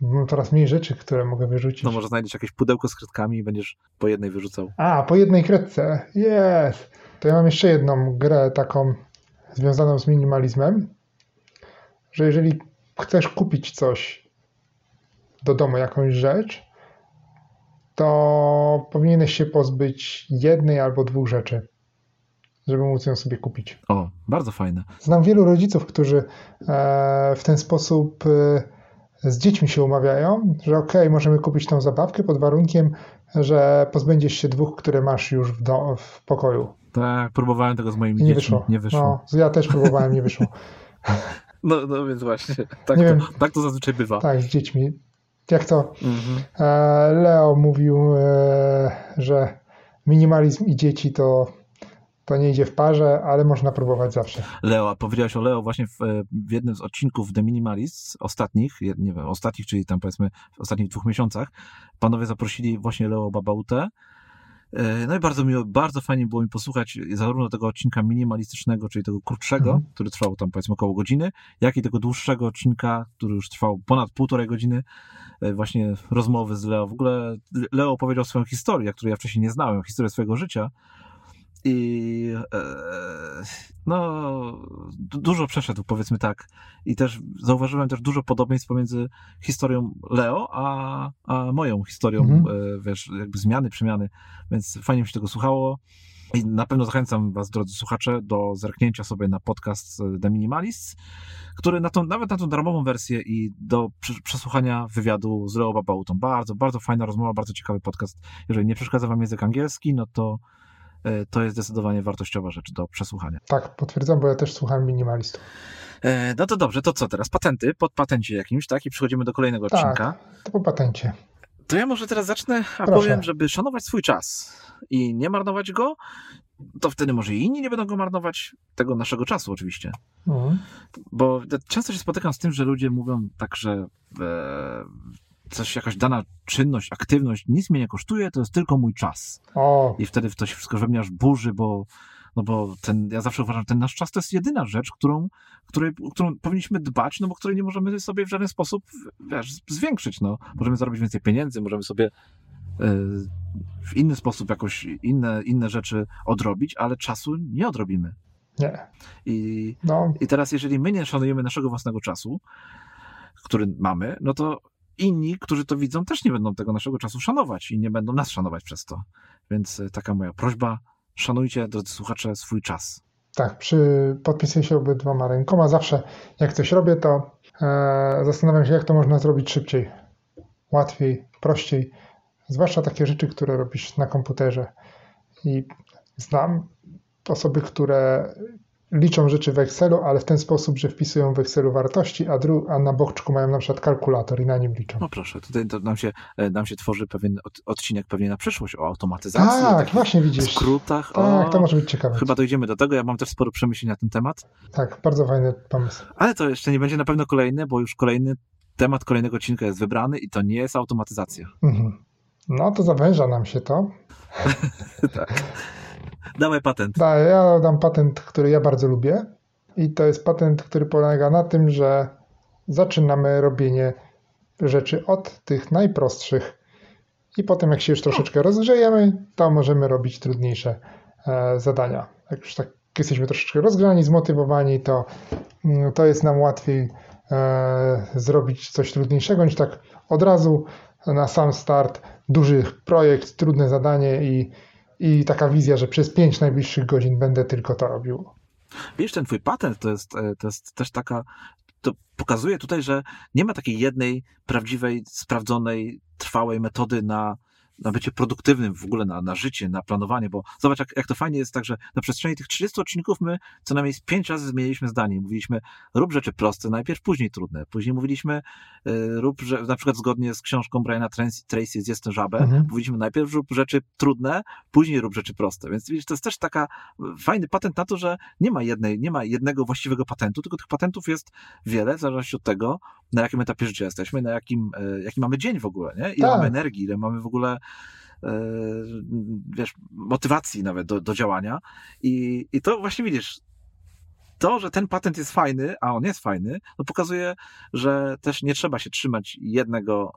Speaker 2: Mam coraz mniej rzeczy, które mogę wyrzucić.
Speaker 1: No może znajdziesz jakieś pudełko z kredkami i będziesz po jednej wyrzucał.
Speaker 2: A, po jednej kredce. Jest. To ja mam jeszcze jedną grę taką związaną z minimalizmem, że jeżeli chcesz kupić coś do domu, jakąś rzecz, to powinieneś się pozbyć jednej albo dwóch rzeczy, żeby móc ją sobie kupić.
Speaker 1: O, bardzo fajne.
Speaker 2: Znam wielu rodziców, którzy e, w ten sposób e, z dziećmi się umawiają, że ok, możemy kupić tą zabawkę pod warunkiem, że pozbędziesz się dwóch, które masz już w, do, w pokoju.
Speaker 1: Tak, próbowałem tego z moimi
Speaker 2: nie
Speaker 1: dziećmi.
Speaker 2: Wyszło.
Speaker 1: Nie wyszło.
Speaker 2: No, ja też próbowałem, nie wyszło.
Speaker 1: No, no więc właśnie, tak, to, wiem, tak to zazwyczaj bywa.
Speaker 2: Tak, z dziećmi. Jak to mhm. E, Leo mówił, e, że minimalizm i dzieci to to nie idzie w parze, ale można próbować zawsze.
Speaker 1: Leo, a powiedziałeś o Leo właśnie w, w jednym z odcinków The Minimalists, ostatnich, nie wiem, ostatnich, czyli tam powiedzmy w ostatnich dwóch miesiącach, panowie zaprosili właśnie Leo Babautę, e, no i bardzo miło, bardzo fajnie było mi posłuchać zarówno tego odcinka minimalistycznego, czyli tego krótszego, mhm. który trwał tam powiedzmy około godziny, jak i tego dłuższego odcinka, który już trwał ponad półtorej godziny, e, właśnie rozmowy z Leo. W ogóle Leo opowiedział swoją historię, której ja wcześniej nie znałem, historię swojego życia, I e, no, dużo przeszedł, powiedzmy tak. I też zauważyłem też dużo podobieństw pomiędzy historią Leo, a, a moją historią, mhm. E, wiesz, jakby zmiany, przemiany. Więc fajnie mi się tego słuchało. I na pewno zachęcam Was, drodzy słuchacze, do zerknięcia sobie na podcast The Minimalists, który na tą, nawet na tą darmową wersję i do przesłuchania wywiadu z Leo Babautą. Bardzo, bardzo fajna rozmowa, bardzo ciekawy podcast. Jeżeli nie przeszkadza Wam język angielski, no to e, to jest zdecydowanie wartościowa rzecz do przesłuchania.
Speaker 2: Tak, potwierdzam, bo ja też słucham minimalistów.
Speaker 1: E, no to dobrze, to co teraz? Patenty, pod patencie jakimś, tak? I przechodzimy do kolejnego
Speaker 2: tak,
Speaker 1: odcinka.
Speaker 2: to po patencie.
Speaker 1: To ja może teraz zacznę, a Proszę. powiem, żeby szanować swój czas i nie marnować go, to wtedy może i inni nie będą go marnować, tego naszego czasu oczywiście. Mhm. Bo często się spotykam z tym, że ludzie mówią tak, że e, coś, jakaś dana czynność, aktywność nic mnie nie kosztuje, to jest tylko mój czas. O. I wtedy to się wszystko we mnie aż burzy, bo no bo ten, ja zawsze uważam, że ten nasz czas to jest jedyna rzecz, którą, której, którą powinniśmy dbać, no bo której nie możemy sobie w żaden sposób wiesz, zwiększyć. No. Możemy zarobić więcej pieniędzy, możemy sobie e, w inny sposób jakoś inne, inne rzeczy odrobić, ale czasu nie odrobimy.
Speaker 2: Nie.
Speaker 1: I, no. I teraz, jeżeli my nie szanujemy naszego własnego czasu, który mamy, no to inni, którzy to widzą, też nie będą tego naszego czasu szanować i nie będą nas szanować przez to. Więc e, taka moja prośba, szanujcie, drodzy słuchacze, swój czas.
Speaker 2: Tak, przy, podpisuję się obydwoma rękoma. Zawsze jak coś robię, to e, zastanawiam się, jak to można zrobić szybciej, łatwiej, prościej. Zwłaszcza takie rzeczy, które robisz na komputerze. I znam osoby, które liczą rzeczy w Excelu, ale w ten sposób, że wpisują w Excelu wartości, a, dru- a na boczku mają na przykład kalkulator i na nim liczą.
Speaker 1: No proszę, tutaj nam się, e, nam się tworzy pewien odcinek pewnie na przyszłość o automatyzacji.
Speaker 2: Tak, właśnie widzisz.
Speaker 1: skrótach.
Speaker 2: Tak, o, to może być ciekawe.
Speaker 1: Chyba dojdziemy do tego, ja mam też sporo przemyśleń na ten temat.
Speaker 2: Tak, bardzo fajny pomysł.
Speaker 1: Ale to jeszcze nie będzie na pewno kolejny, bo już kolejny temat kolejnego odcinka jest wybrany i to nie jest automatyzacja. Mhm.
Speaker 2: No to zawęża nam się to.
Speaker 1: tak. Dawaj patent.
Speaker 2: Da, ja dam patent, który ja bardzo lubię. I to jest patent, który polega na tym, że zaczynamy robienie rzeczy od tych najprostszych. I potem, jak się już troszeczkę rozgrzejemy, to możemy robić trudniejsze e, zadania. Jak już tak jesteśmy troszeczkę rozgrzani, zmotywowani, to, mm, to jest nam łatwiej e, zrobić coś trudniejszego niż tak od razu na sam start duży projekt, trudne zadanie i, i taka wizja, że przez pięć najbliższych godzin będę tylko to robił.
Speaker 1: Wiesz, ten twój patent to jest, e, to jest też taka, to pokazuje tutaj, że nie ma takiej jednej prawdziwej, sprawdzonej, trwałej metody na na bycie produktywnym w ogóle, na, na życie, na planowanie, bo zobacz, jak, jak to fajnie jest tak, że na przestrzeni tych 30 odcinków my co najmniej pięć razy zmieniliśmy zdanie. Mówiliśmy, rób rzeczy proste, najpierw, później trudne. Później mówiliśmy, y, rób, że, na przykład zgodnie z książką Briana Tracy Jest ten żabę, mhm. mówiliśmy, najpierw rób rzeczy trudne, później rób rzeczy proste. Więc widzisz, to jest też taka fajny patent na to, że nie ma jednej, nie ma jednego właściwego patentu, tylko tych patentów jest wiele, w zależności od tego, na jakim etapie życia jesteśmy, na jakim, e, jaki mamy dzień w ogóle, nie? Ile tak. mamy energii, ile mamy w ogóle e, wiesz, motywacji nawet do, do działania. I, I to właśnie widzisz, to, że ten patent jest fajny, a on jest fajny, pokazuje, że też nie trzeba się trzymać jednego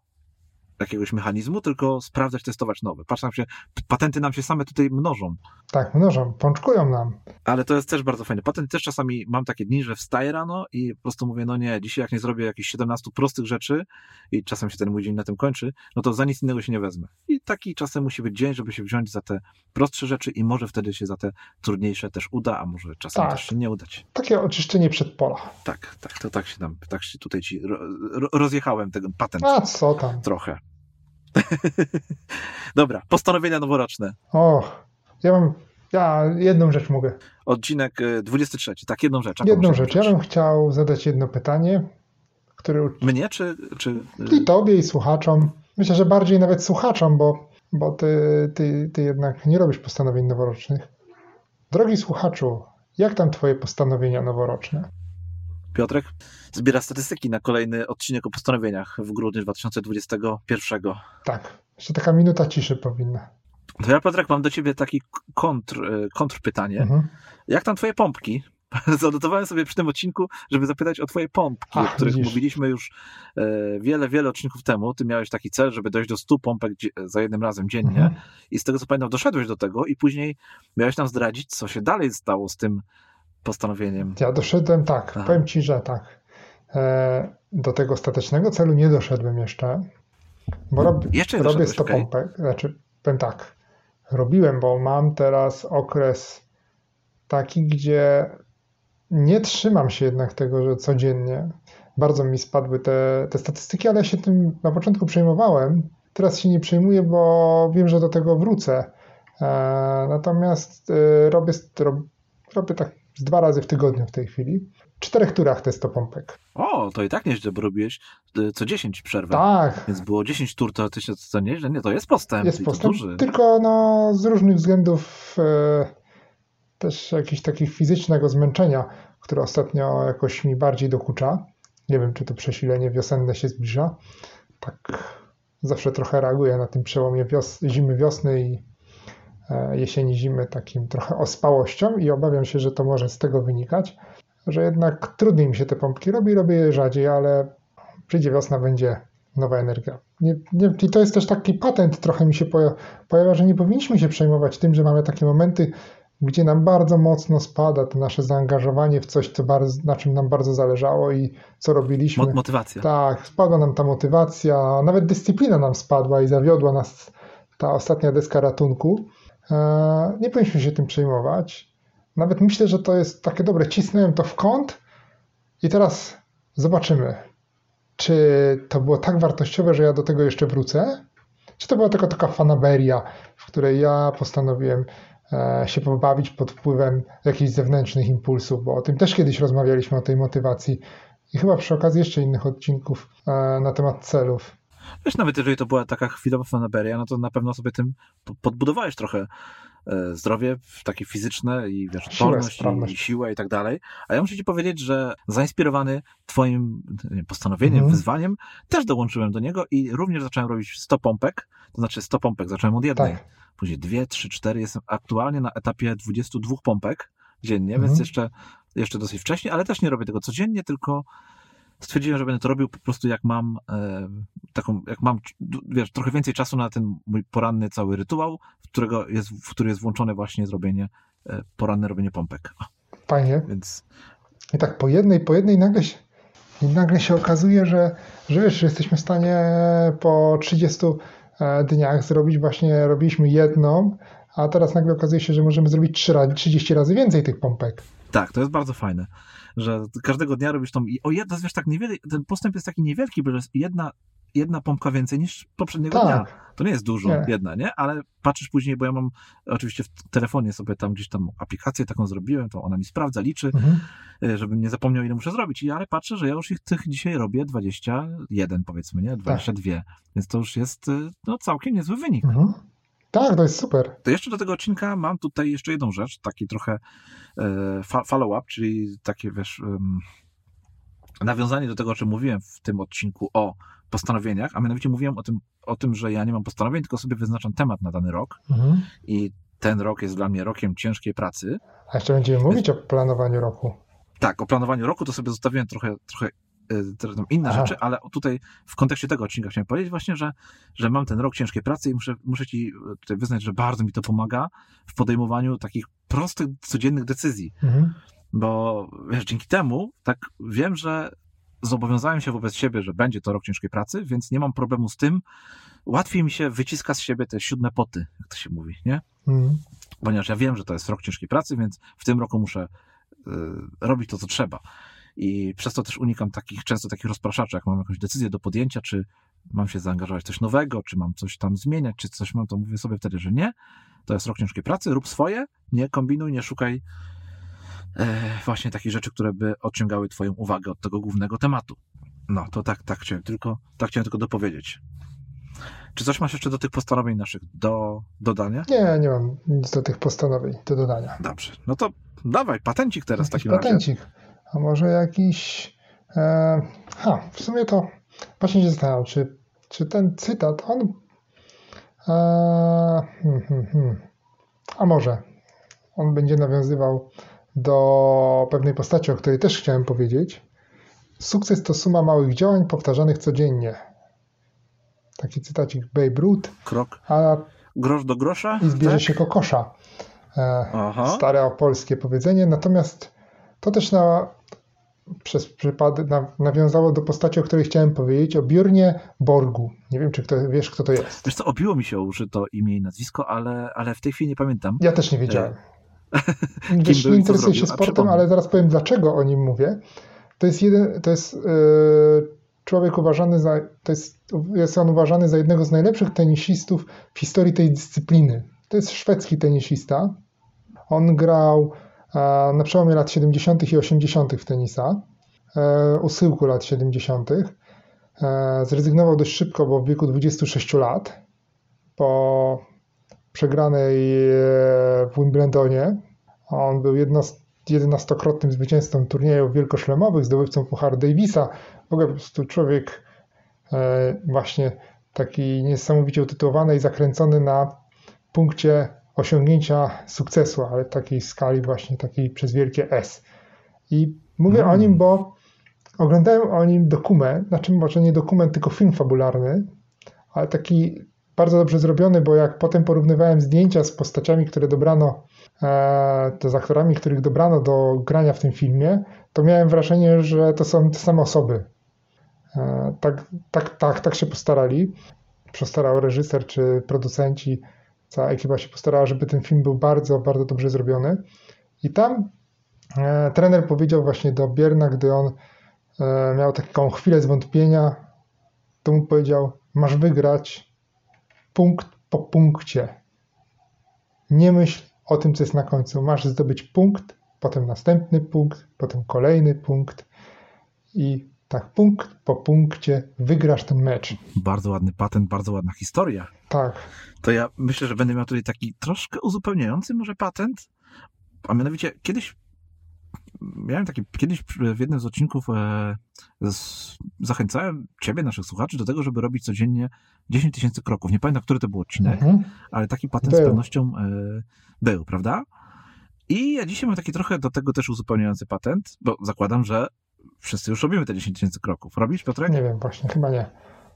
Speaker 1: jakiegoś mechanizmu, tylko sprawdzać, testować nowe. Patrz, nam się, patenty nam się same tutaj mnożą.
Speaker 2: Tak, mnożą, pączkują nam.
Speaker 1: Ale to jest też bardzo fajne. Patenty też czasami mam takie dni, że wstaję rano i po prostu mówię, no nie, dzisiaj jak nie zrobię jakichś 17 prostych rzeczy i czasem się ten mój dzień na tym kończy, no to za nic innego się nie wezmę. I taki czasem musi być dzień, żeby się wziąć za te prostsze rzeczy i może wtedy się za te trudniejsze też uda, a może czasem tak. też się nie udać.
Speaker 2: Takie oczyszczenie przed pola.
Speaker 1: Tak, tak, to tak się tam, tak się tutaj ci rozjechałem tego patent.
Speaker 2: A co tam?
Speaker 1: Trochę. Dobra, postanowienia noworoczne.
Speaker 2: O, ja mam. Ja jedną rzecz mogę.
Speaker 1: Odcinek 23, y, tak, jedną rzecz.
Speaker 2: Jedną rzecz. Ja bym chciał zadać jedno pytanie, które.
Speaker 1: Mnie czy. czy...
Speaker 2: I tobie, i słuchaczom. Myślę, że bardziej nawet słuchaczom, bo, bo ty, ty, ty jednak nie robisz postanowień noworocznych. Drogi słuchaczu, jak tam twoje postanowienia noworoczne?
Speaker 1: Piotrek zbiera statystyki na kolejny odcinek o postanowieniach w grudniu 2021.
Speaker 2: Tak, jeszcze taka minuta ciszy powinna.
Speaker 1: To ja, Piotrek, mam do ciebie taki kontr, e, kontrpytanie. Mhm. Jak tam twoje pompki? Zanotowałem sobie przy tym odcinku, żeby zapytać o twoje pompki, Ach, o których widzisz. mówiliśmy już e, wiele, wiele odcinków temu. Ty miałeś taki cel, żeby dojść do 100 pompek za jednym razem dziennie mhm. i z tego co pamiętam doszedłeś do tego i później miałeś nam zdradzić, co się dalej stało z tym postanowieniem.
Speaker 2: Ja doszedłem tak, Aha. powiem ci, że tak. E, do tego ostatecznego celu nie doszedłem jeszcze, bo rob, jeszcze robię 100 okay. pompek, znaczy powiem tak, robiłem, bo mam teraz okres taki, gdzie nie trzymam się jednak tego, że codziennie bardzo mi spadły te, te statystyki, ale się tym na początku przejmowałem. Teraz się nie przejmuję, bo wiem, że do tego wrócę. E, natomiast e, robię, robię tak z dwa razy w tygodniu w tej chwili. W czterech turach te 100 pompek.
Speaker 1: O, to i tak nieźle, bo robiłeś e, co 10 przerwę.
Speaker 2: Tak.
Speaker 1: Więc było 10 tur, to, to, to nieźle. Nie, to jest postęp.
Speaker 2: Jest postęp, tylko no, z różnych względów e, też jakiegoś takiego fizycznego zmęczenia, które ostatnio jakoś mi bardziej dokucza. Nie wiem, czy to przesilenie wiosenne się zbliża. Tak zawsze trochę reaguję na tym przełomie wios zimy, wiosny i jesieni, zimy takim trochę ospałością i obawiam się, że to może z tego wynikać, że jednak trudniej mi się te pompki robi, robię je rzadziej, ale przyjdzie wiosna, będzie nowa energia. Nie, nie, I to jest też taki patent, trochę mi się pojawia, że nie powinniśmy się przejmować tym, że mamy takie momenty, gdzie nam bardzo mocno spada to nasze zaangażowanie w coś, co bardzo, na czym nam bardzo zależało i co robiliśmy.
Speaker 1: Motywacja.
Speaker 2: Tak, spadła nam ta motywacja, nawet dyscyplina nam spadła i zawiodła nas ta ostatnia deska ratunku. E, nie powinniśmy się tym przejmować. Nawet myślę, że to jest takie dobre. Cisnąłem to w kąt i teraz zobaczymy, czy to było tak wartościowe, że ja do tego jeszcze wrócę, czy to była tylko taka fanaberia, w której ja postanowiłem E, się pobawić pod wpływem jakichś zewnętrznych impulsów, bo o tym też kiedyś rozmawialiśmy, o tej motywacji i chyba przy okazji jeszcze innych odcinków e, na temat celów.
Speaker 1: Wiesz, nawet jeżeli to była taka chwilowa fanaberia, no to na pewno sobie tym podbudowałeś trochę e, zdrowie takie fizyczne i wiesz, odporność i, i siłę i tak dalej. A ja muszę ci powiedzieć, że zainspirowany twoim postanowieniem, mm. wyzwaniem, też dołączyłem do niego i również zacząłem robić 100 pompek, to znaczy 100 pompek, zacząłem od jednej. Tak później dwie, trzy, cztery. Jestem aktualnie na etapie 22 pompek dziennie, mhm. więc jeszcze, jeszcze dosyć wcześnie, ale też nie robię tego codziennie, tylko stwierdziłem, że będę to robił po prostu jak mam e, taką, jak mam, wiesz, trochę więcej czasu na ten mój poranny cały rytuał, w, którego jest, w który jest włączone właśnie zrobienie, e, poranne robienie pompek.
Speaker 2: Fajnie. Więc... I tak po jednej, po jednej nagle się, i nagle się okazuje, że, że wiesz, że jesteśmy w stanie po 30 E, dniach zrobić właśnie, robiliśmy jedną, a teraz nagle okazuje się, że możemy zrobić 3 razy, 30 razy więcej tych pompek.
Speaker 1: Tak, to jest bardzo fajne, że każdego dnia robisz tą i o jedno, wiesz, tak niewiele, ten postęp jest taki niewielki, bo jest jedna jedna pompka więcej niż poprzedniego tak. dnia. To nie jest dużo, nie. jedna, nie? Ale patrzysz później, bo ja mam oczywiście w telefonie sobie tam gdzieś tam aplikację taką zrobiłem, to ona mi sprawdza, liczy, mhm. E, żebym nie zapomniał, ile muszę zrobić. I ale patrzę, że ja już ich tych dzisiaj robię 21, powiedzmy, nie? 22. Tak. Więc to już jest e, no, całkiem niezły wynik. Mhm.
Speaker 2: Tak, to jest super.
Speaker 1: To jeszcze do tego odcinka mam tutaj jeszcze jedną rzecz, taki trochę follow-up, czyli takie, wiesz, nawiązanie do tego, o czym mówiłem w tym odcinku o postanowieniach, a mianowicie mówiłem o tym, o tym, że ja nie mam postanowień, tylko sobie wyznaczam temat na dany rok mhm. i ten rok jest dla mnie rokiem ciężkiej pracy.
Speaker 2: A jeszcze będziemy mówić o planowaniu roku.
Speaker 1: Tak, o planowaniu roku to sobie zostawiłem trochę, trochę e, inne Aha. rzeczy, ale tutaj w kontekście tego odcinka chciałem powiedzieć właśnie, że, że mam ten rok ciężkiej pracy i muszę, muszę ci tutaj wyznać, że bardzo mi to pomaga w podejmowaniu takich prostych, codziennych decyzji. Mhm. Bo wiesz, dzięki temu tak wiem, że zobowiązałem się wobec siebie, że będzie to rok ciężkiej pracy, więc nie mam problemu z tym. Łatwiej mi się wyciska z siebie te siódme poty, jak to się mówi, nie? Mm. Ponieważ ja wiem, że to jest rok ciężkiej pracy, więc w tym roku muszę y, robić to, co trzeba. I przez to też unikam takich, często takich rozpraszaczy, jak mam jakąś decyzję do podjęcia, czy mam się zaangażować w coś nowego, czy mam coś tam zmieniać, czy coś mam, to mówię sobie wtedy, że nie. To jest rok ciężkiej pracy, rób swoje, nie kombinuj, nie szukaj e, właśnie takich rzeczy, które by odciągały Twoją uwagę od tego głównego tematu. No, to tak, tak chciałem tylko, tak chciałem tylko dopowiedzieć. Czy coś masz jeszcze do tych postanowień naszych do dodania?
Speaker 2: Nie, nie mam nic do tych postanowień do dodania.
Speaker 1: Dobrze, no to dawaj, patencik teraz
Speaker 2: jakiś
Speaker 1: w takim
Speaker 2: patencik.
Speaker 1: razie.
Speaker 2: A może jakiś... E, ha, w sumie to właśnie się zastanawiam, czy, czy ten cytat, on... E, hmm, hmm, hmm. A może on będzie nawiązywał do pewnej postaci, o której też chciałem powiedzieć. Sukces to suma małych działań powtarzanych codziennie. Taki cytacik Babe Ruth.
Speaker 1: Krok. A grosz do grosza?
Speaker 2: I zbierze tak? się kokosza. E, Aha. Stare polskie powiedzenie. Natomiast to też na, przez przypadek na, nawiązało do postaci, o której chciałem powiedzieć, o Björnie Borgu. Nie wiem, czy kto, wiesz, kto to jest.
Speaker 1: Wiesz co, obiło mi się użyto imię i nazwisko, ale, ale w tej chwili nie pamiętam.
Speaker 2: Ja też nie wiedziałem. Wiesz, nie interesuję się sportem, ale zaraz powiem, dlaczego o nim mówię. To jest jeden, to jest yy, człowiek uważany za, to jest, jest on uważany za jednego z najlepszych tenisistów w historii tej dyscypliny. To jest szwedzki tenisista. On grał e, na przełomie lat 70. i 80. w tenisa, e, u schyłku lat 70. E, zrezygnował dość szybko, bo w wieku 26 lat, po przegranej w Wimbledonie. On był jedenastokrotnym zwycięzcą turniejów wielkoszlemowych, zdobywcą Pucharu Davisa. W ogóle po prostu człowiek właśnie taki niesamowicie utytułowany i zakręcony na punkcie osiągnięcia sukcesu, ale takiej skali właśnie takiej przez wielkie S. I mówię mm. o nim, bo oglądałem o nim dokument, znaczy może nie dokument, tylko film fabularny, ale taki bardzo dobrze zrobiony, bo jak potem porównywałem zdjęcia z postaciami, które dobrano, e, to z aktorami, których dobrano do grania w tym filmie, to miałem wrażenie, że to są te same osoby. E, tak, tak, tak, tak się postarali. Postarał reżyser czy producenci cała ekipa się postarała, żeby ten film był bardzo, bardzo dobrze zrobiony. I tam e, trener powiedział właśnie do Bierna, gdy on e, miał taką chwilę zwątpienia, to mu powiedział: Masz wygrać punkt po punkcie. Nie myśl o tym, co jest na końcu. Masz zdobyć punkt, potem następny punkt, potem kolejny punkt i tak punkt po punkcie wygrasz ten mecz.
Speaker 1: Bardzo ładny patent, bardzo ładna historia.
Speaker 2: Tak.
Speaker 1: To ja myślę, że będę miał tutaj taki troszkę uzupełniający może patent, a mianowicie kiedyś miałem taki, kiedyś w jednym z odcinków e, z, zachęcałem ciebie, naszych słuchaczy, do tego, żeby robić codziennie 10 tysięcy kroków. Nie pamiętam, który to był odcinek, mhm. ale taki patent był. z pewnością e, był, prawda? I ja dzisiaj mam taki trochę do tego też uzupełniający patent, bo zakładam, że wszyscy już robimy te 10 tysięcy kroków. Robisz, Piotrek?
Speaker 2: Nie wiem, właśnie, chyba nie.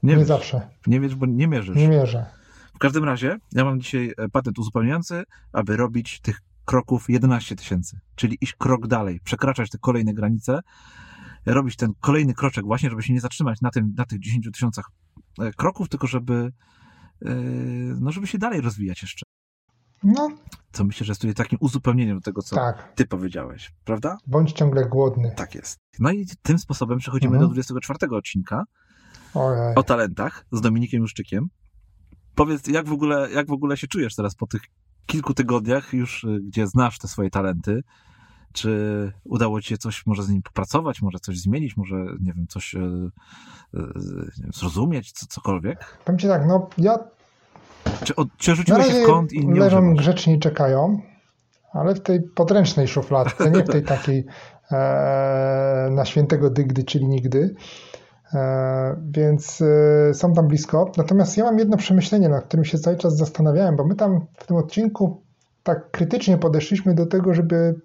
Speaker 2: Nie, nie zawsze.
Speaker 1: Nie wiesz, bo nie mierzysz.
Speaker 2: Nie mierzę.
Speaker 1: W każdym razie, ja mam dzisiaj e, patent uzupełniający, aby robić tych kroków 11 tysięcy, czyli iść krok dalej, przekraczać te kolejne granice, robić ten kolejny kroczek właśnie, żeby się nie zatrzymać na, tym, na tych 10 tysiącach e, kroków, tylko żeby, e, no, żeby się dalej rozwijać jeszcze.
Speaker 2: No.
Speaker 1: Co myślę, że jest tutaj takim uzupełnieniem do tego, co tak. ty powiedziałeś, prawda?
Speaker 2: Bądź ciągle głodny.
Speaker 1: Tak jest. No i tym sposobem przechodzimy mhm. do 24 odcinka Ojej. o talentach z Dominikiem Juszczykiem. Powiedz, jak w, ogóle, jak w ogóle się czujesz teraz po tych kilku tygodniach już, y, gdzie znasz te swoje talenty? Czy udało ci się coś może z nim popracować, może coś zmienić, może, nie wiem, coś yy, yy, zrozumieć, co, cokolwiek?
Speaker 2: Powiem ci tak, no ja
Speaker 1: czy, od, czy rzuciłeś się w kąt i nie
Speaker 2: leżą używasz? grzecznie czekają, ale w tej podręcznej szufladce, nie w tej takiej e, na świętego dygdy, czyli nigdy. E, więc e, są tam blisko. Natomiast ja mam jedno przemyślenie, nad którym się cały czas zastanawiałem, bo my tam w tym odcinku tak krytycznie podeszliśmy do tego, żeby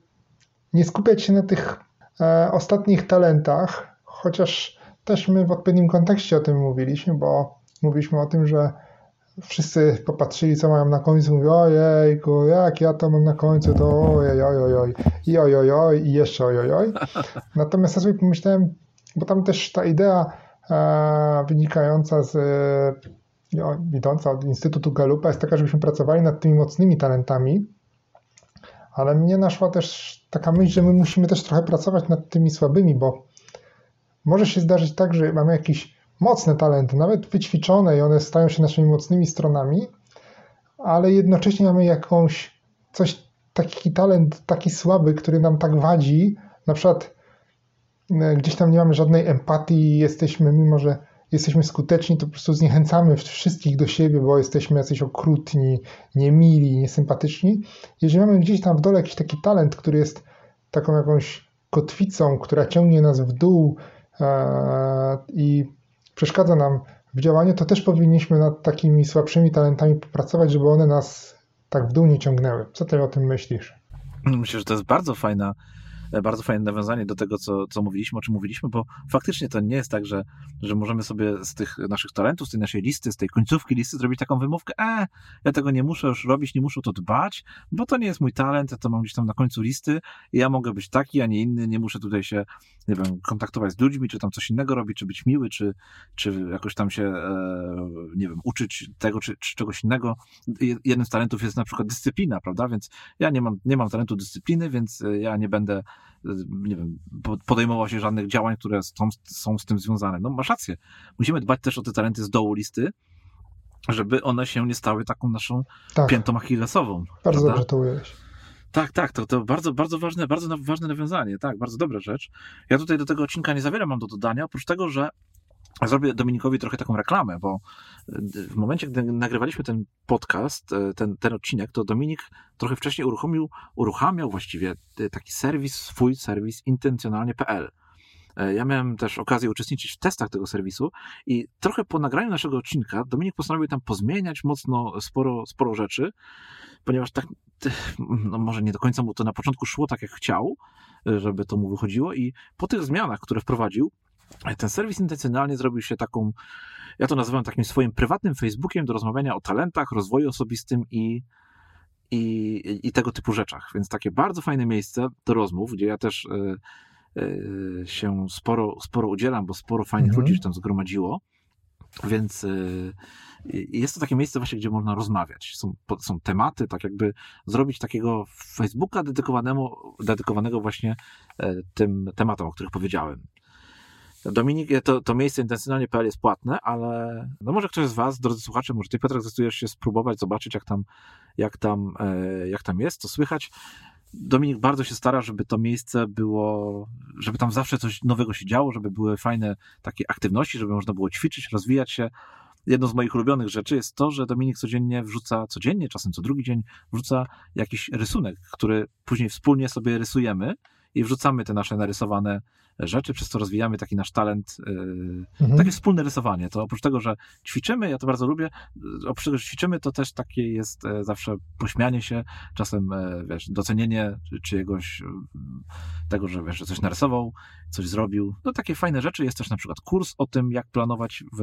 Speaker 2: nie skupiać się na tych e, ostatnich talentach, chociaż też my w odpowiednim kontekście o tym mówiliśmy, bo mówiliśmy o tym, że wszyscy popatrzyli, co mają na końcu, mówią, ojejku, jak ja to mam na końcu, to ojej, ojej, ojej, i ojej, ojej, i jeszcze ojej, ojej. Natomiast ja sobie pomyślałem, bo tam też ta idea e, wynikająca z, e, idąca od Instytutu Galupa jest taka, żebyśmy pracowali nad tymi mocnymi talentami, ale mnie naszła też taka myśl, że my musimy też trochę pracować nad tymi słabymi, bo może się zdarzyć tak, że mamy jakiś mocne talenty, nawet wyćwiczone i one stają się naszymi mocnymi stronami, ale jednocześnie mamy jakąś coś, taki talent taki słaby, który nam tak wadzi, na przykład e, gdzieś tam nie mamy żadnej empatii, jesteśmy, mimo że jesteśmy skuteczni, to po prostu zniechęcamy wszystkich do siebie, bo jesteśmy jacyś okrutni, niemili, niesympatyczni. Jeżeli mamy gdzieś tam w dole jakiś taki talent, który jest taką jakąś kotwicą, która ciągnie nas w dół e, i przeszkadza nam w działaniu, to też powinniśmy nad takimi słabszymi talentami popracować, żeby one nas tak w dół nie ciągnęły. Co ty o tym myślisz?
Speaker 1: Myślę, że to jest bardzo fajna bardzo fajne nawiązanie do tego, co, co mówiliśmy, o czym mówiliśmy, bo faktycznie to nie jest tak, że, że możemy sobie z tych naszych talentów, z tej naszej listy, z tej końcówki listy zrobić taką wymówkę, e, ja tego nie muszę już robić, nie muszę o to dbać, bo to nie jest mój talent, ja to mam gdzieś tam na końcu listy i ja mogę być taki, a nie inny, nie muszę tutaj się, nie wiem, kontaktować z ludźmi, czy tam coś innego robić, czy być miły, czy, czy jakoś tam się, e, nie wiem, uczyć tego, czy, czy czegoś innego. Jednym z talentów jest na przykład dyscyplina, prawda, więc ja nie mam, nie mam talentu dyscypliny, więc ja nie będę nie wiem, podejmował się żadnych działań, które są, są z tym związane. No masz rację. Musimy dbać też o te talenty z dołu listy, żeby one się nie stały taką naszą tak. piętą achillesową.
Speaker 2: Bardzo prawda? dobrze to ująłeś.
Speaker 1: Tak, tak, to, to bardzo, bardzo ważne, bardzo ważne nawiązanie, tak, bardzo dobra rzecz. Ja tutaj do tego odcinka nie za wiele mam do dodania, oprócz tego, że Zrobię Dominikowi trochę taką reklamę, bo e, w momencie, gdy nagrywaliśmy ten podcast, e, ten, ten odcinek, to Dominik trochę wcześniej uruchomił, uruchamiał właściwie e, taki serwis, swój serwis intencjonalnie.pl. Ja miałem też okazję uczestniczyć w testach tego serwisu i trochę po nagraniu naszego odcinka Dominik postanowił tam pozmieniać mocno sporo, sporo rzeczy, ponieważ tak, no może nie do końca mu to na początku szło tak jak chciał, żeby to mu wychodziło i po tych zmianach, które wprowadził, ten serwis intencjonalnie zrobił się taką, ja to nazywam takim swoim prywatnym Facebookiem do rozmawiania o talentach, rozwoju osobistym i, i, i tego typu rzeczach. Więc takie bardzo fajne miejsce do rozmów, gdzie ja też y, y, się sporo, sporo udzielam, bo sporo fajnych mhm. ludzi się tam zgromadziło. Więc y, jest to takie miejsce właśnie, gdzie można rozmawiać. Są, są tematy, tak jakby zrobić takiego Facebooka dedykowanego, dedykowanego właśnie tym tematom, o których powiedziałem. Dominik, to, to miejsce intensywnie.pl jest płatne, ale no może ktoś z Was, drodzy słuchacze, może Ty, Piotrek, zdecydujesz się spróbować, zobaczyć, jak tam, jak tam, e, jak tam jest, co słychać. Dominik bardzo się stara, żeby to miejsce było, żeby tam zawsze coś nowego się działo, żeby były fajne takie aktywności, żeby można było ćwiczyć, rozwijać się. Jedną z moich ulubionych rzeczy jest to, że Dominik codziennie wrzuca, codziennie, czasem co drugi dzień, wrzuca jakiś rysunek, który później wspólnie sobie rysujemy i wrzucamy te nasze narysowane rzeczy, przez co rozwijamy taki nasz talent, yy, mhm. takie wspólne rysowanie. To oprócz tego, że ćwiczymy, ja to bardzo lubię, yy, oprócz tego, że ćwiczymy, to też takie jest e, zawsze pośmianie się, czasem, e, wiesz, docenienie czyjegoś tego, że, wiesz, że coś narysował, coś zrobił. No takie fajne rzeczy. Jest też na przykład kurs o tym, jak planować w,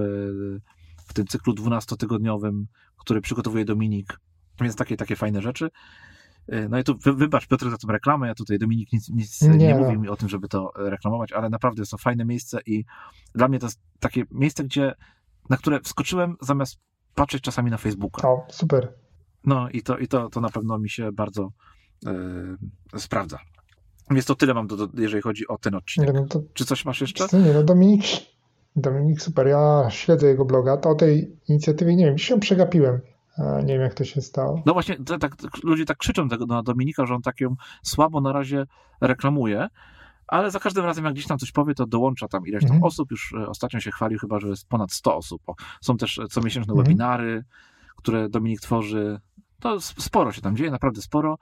Speaker 1: w tym cyklu 12-tygodniowym, który przygotowuje Dominik. Więc takie, takie fajne rzeczy. E, no i tu wybacz Piotr za tą reklamę, ja tutaj Dominik nic, nic nie, nie no. mówił mi o tym, żeby to reklamować, ale naprawdę jest to fajne miejsce i dla mnie to jest takie miejsce, gdzie, na które wskoczyłem zamiast patrzeć czasami na Facebooka.
Speaker 2: O, super.
Speaker 1: No i to, i to, to na pewno mi się bardzo e, sprawdza. Więc to tyle mam, do, do, jeżeli chodzi o ten odcinek. Nie, no to, Czy coś masz jeszcze?
Speaker 2: Nie, no Dominik, Dominik super, ja śledzę jego bloga, to o tej inicjatywie nie wiem, się przegapiłem. Nie wiem, jak to się stało.
Speaker 1: No właśnie, tak, ludzie tak krzyczą tego na Dominika, że on tak ją słabo na razie reklamuje, ale za każdym razem, jak gdzieś tam coś powie, to dołącza tam ileś tam mhm. osób. Już e, ostatnio się chwalił chyba, że jest ponad 100 osób. Są też e, comiesięczne mhm. webinary, które Dominik tworzy. To sporo się tam dzieje, naprawdę sporo.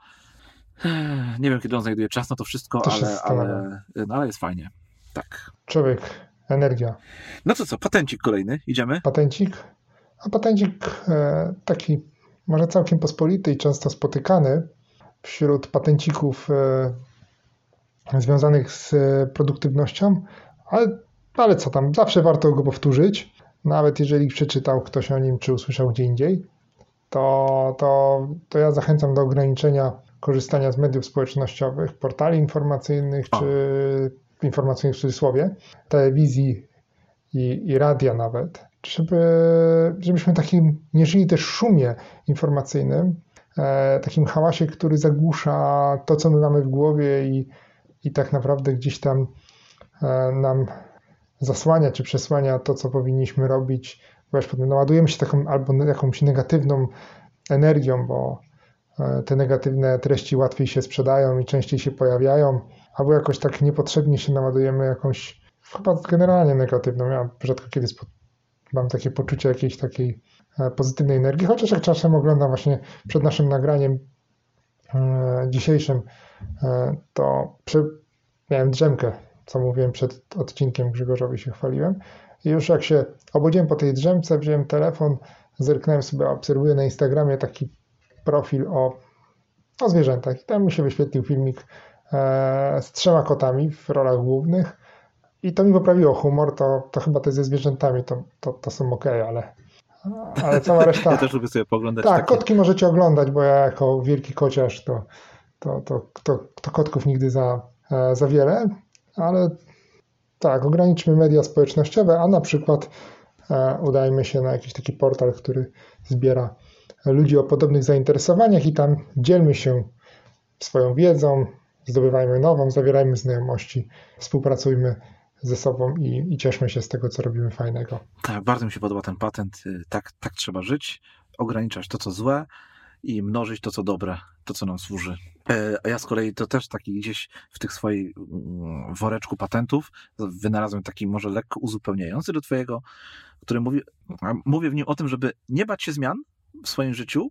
Speaker 1: Nie wiem, kiedy on znajduje czas na to wszystko, to ale, ale, no, ale jest fajnie. Tak.
Speaker 2: Człowiek, energia.
Speaker 1: No to co, patencik kolejny, idziemy?
Speaker 2: Patencik? A patencik e, taki może całkiem pospolity i często spotykany wśród patencików e, związanych z produktywnością, ale, ale co tam, zawsze warto go powtórzyć, nawet jeżeli przeczytał ktoś o nim czy usłyszał gdzie indziej, to, to, to ja zachęcam do ograniczenia korzystania z mediów społecznościowych, portali informacyjnych czy informacyjnych w cudzysłowie, telewizji i, i radia nawet, żeby, żebyśmy takim nie żyli też szumie informacyjnym, e, takim hałasie, który zagłusza to, co my mamy w głowie i, i tak naprawdę gdzieś tam e, nam zasłania czy przesłania to, co powinniśmy robić, bo już naładujemy się taką albo jakąś negatywną energią, bo e, te negatywne treści łatwiej się sprzedają i częściej się pojawiają, albo jakoś tak niepotrzebnie się naładujemy jakąś chyba generalnie negatywną. Ja rzadko kiedy mam takie poczucie jakiejś takiej e, pozytywnej energii, chociaż jak czasem oglądam właśnie przed naszym nagraniem e, dzisiejszym, e, to przy, miałem drzemkę, co mówiłem przed odcinkiem, Grzegorzowi się chwaliłem. I już jak się obudziłem po tej drzemce, wziąłem telefon, zerknąłem sobie, obserwuję na Instagramie taki profil o o zwierzętach. I tam mi się wyświetlił filmik z trzema kotami w rolach głównych. I to mi poprawiło humor, to, to chyba te ze zwierzętami to, to, to są ok, ale, ale cała reszta...
Speaker 1: Ja też lubię sobie poglądać
Speaker 2: Tak,
Speaker 1: takie...
Speaker 2: kotki możecie oglądać, bo ja jako wielki kociarz to, to, to, to, to kotków nigdy za, e, za wiele, ale tak, ograniczmy media społecznościowe, a na przykład e, udajmy się na jakiś taki portal, który zbiera ludzi o podobnych zainteresowaniach i tam dzielmy się swoją wiedzą, zdobywajmy nową, zawierajmy znajomości, współpracujmy ze sobą i, i cieszmy się z tego, co robimy fajnego.
Speaker 1: Tak, bardzo mi się podoba ten patent. Y, tak, tak trzeba żyć, ograniczać to, co złe i mnożyć to, co dobre, to, co nam służy. E, a ja z kolei to też taki gdzieś w tych swoich mm, woreczku patentów wynalazłem taki może lekko uzupełniający do twojego, który mówi, mówię w nim o tym, żeby nie bać się zmian w swoim życiu,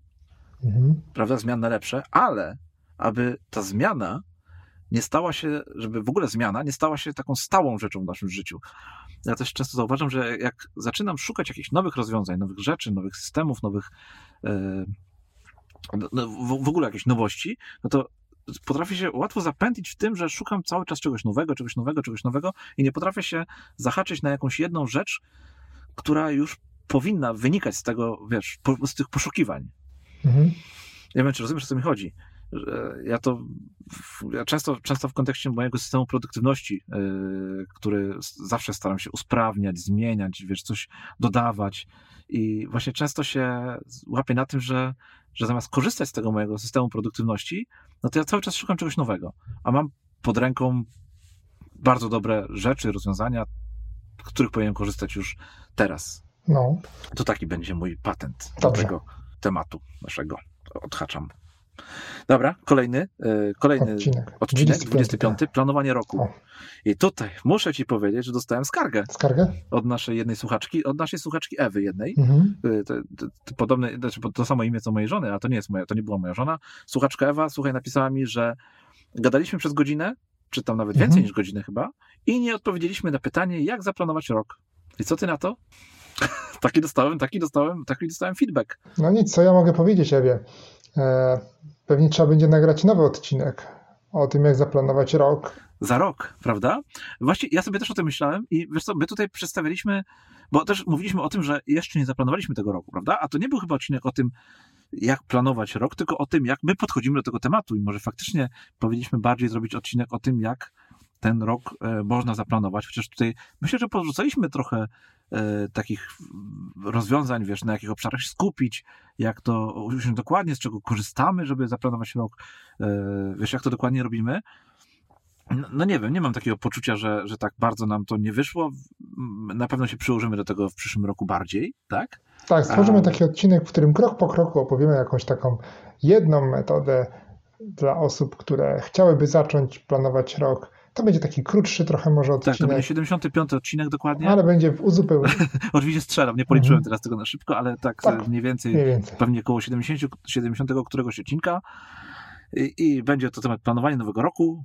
Speaker 1: mhm. prawda, zmian na lepsze, ale aby ta zmiana nie stała się, żeby w ogóle zmiana nie stała się taką stałą rzeczą w naszym życiu. Ja też często zauważam, że jak zaczynam szukać jakichś nowych rozwiązań, nowych rzeczy, nowych systemów, nowych e, no, w ogóle jakiejś nowości, no to potrafię się łatwo zapętlić w tym, że szukam cały czas czegoś nowego, czegoś nowego, czegoś nowego i nie potrafię się zahaczyć na jakąś jedną rzecz, która już powinna wynikać z tego, wiesz, z tych poszukiwań. Mhm. Ja wiem, czy rozumiesz, o co mi chodzi ja to ja często, często w kontekście mojego systemu produktywności, yy, który zawsze staram się usprawniać, zmieniać, wiesz, coś dodawać i właśnie często się łapię na tym, że, że zamiast korzystać z tego mojego systemu produktywności, no to ja cały czas szukam czegoś nowego, a mam pod ręką bardzo dobre rzeczy, rozwiązania, których powinienem korzystać już teraz. No. To taki będzie mój patent Dobrze. do tego tematu naszego. Odhaczam. Dobra, kolejny, e, kolejny odcinek, odcinek 25, 25 tak. planowanie roku. O. I tutaj muszę ci powiedzieć, że dostałem skargę.
Speaker 2: Skargę?
Speaker 1: Od naszej jednej słuchaczki, od naszej słuchaczki Ewy jednej. Mhm. E, to, to, to, podobne, znaczy to samo imię co mojej żony, a to nie jest moja, to nie była moja żona. Słuchaczka Ewa, słuchaj, napisała mi, że gadaliśmy przez godzinę, czy tam nawet więcej mhm. niż godzinę chyba, i nie odpowiedzieliśmy na pytanie, jak zaplanować rok. I co ty na to? taki dostałem, taki dostałem, taki dostałem feedback.
Speaker 2: No nic, co ja mogę powiedzieć, Ewie? E, pewnie trzeba będzie nagrać nowy odcinek o tym, jak zaplanować rok.
Speaker 1: Za rok, prawda? Właśnie ja sobie też o tym myślałem i wiesz co, my tutaj przedstawialiśmy, bo też mówiliśmy o tym, że jeszcze nie zaplanowaliśmy tego roku, prawda? A to nie był chyba odcinek o tym, jak planować rok, tylko o tym, jak my podchodzimy do tego tematu i może faktycznie powinniśmy bardziej zrobić odcinek o tym, jak ten rok e, można zaplanować, chociaż tutaj myślę, że porzucaliśmy trochę e, takich rozwiązań, wiesz, na jakich obszarach się skupić, jak to dokładnie, z czego korzystamy, żeby zaplanować rok, e, wiesz, jak to dokładnie robimy. No, no nie wiem, nie mam takiego poczucia, że, że tak bardzo nam to nie wyszło. Na pewno się przyłożymy do tego w przyszłym roku bardziej, tak?
Speaker 2: Tak, stworzymy taki odcinek, w którym krok po kroku opowiemy jakąś taką jedną metodę dla osób, które chciałyby zacząć planować rok to będzie taki krótszy trochę może odcinek.
Speaker 1: Tak, to będzie 75 odcinek dokładnie.
Speaker 2: Ale będzie w uzupełnieniu.
Speaker 1: Oczywiście strzelam, nie policzyłem mhm. teraz tego na szybko, ale tak, tak mniej, więcej, mniej więcej, pewnie około 70, 70 któregoś odcinka. I, I, będzie to temat planowania nowego roku,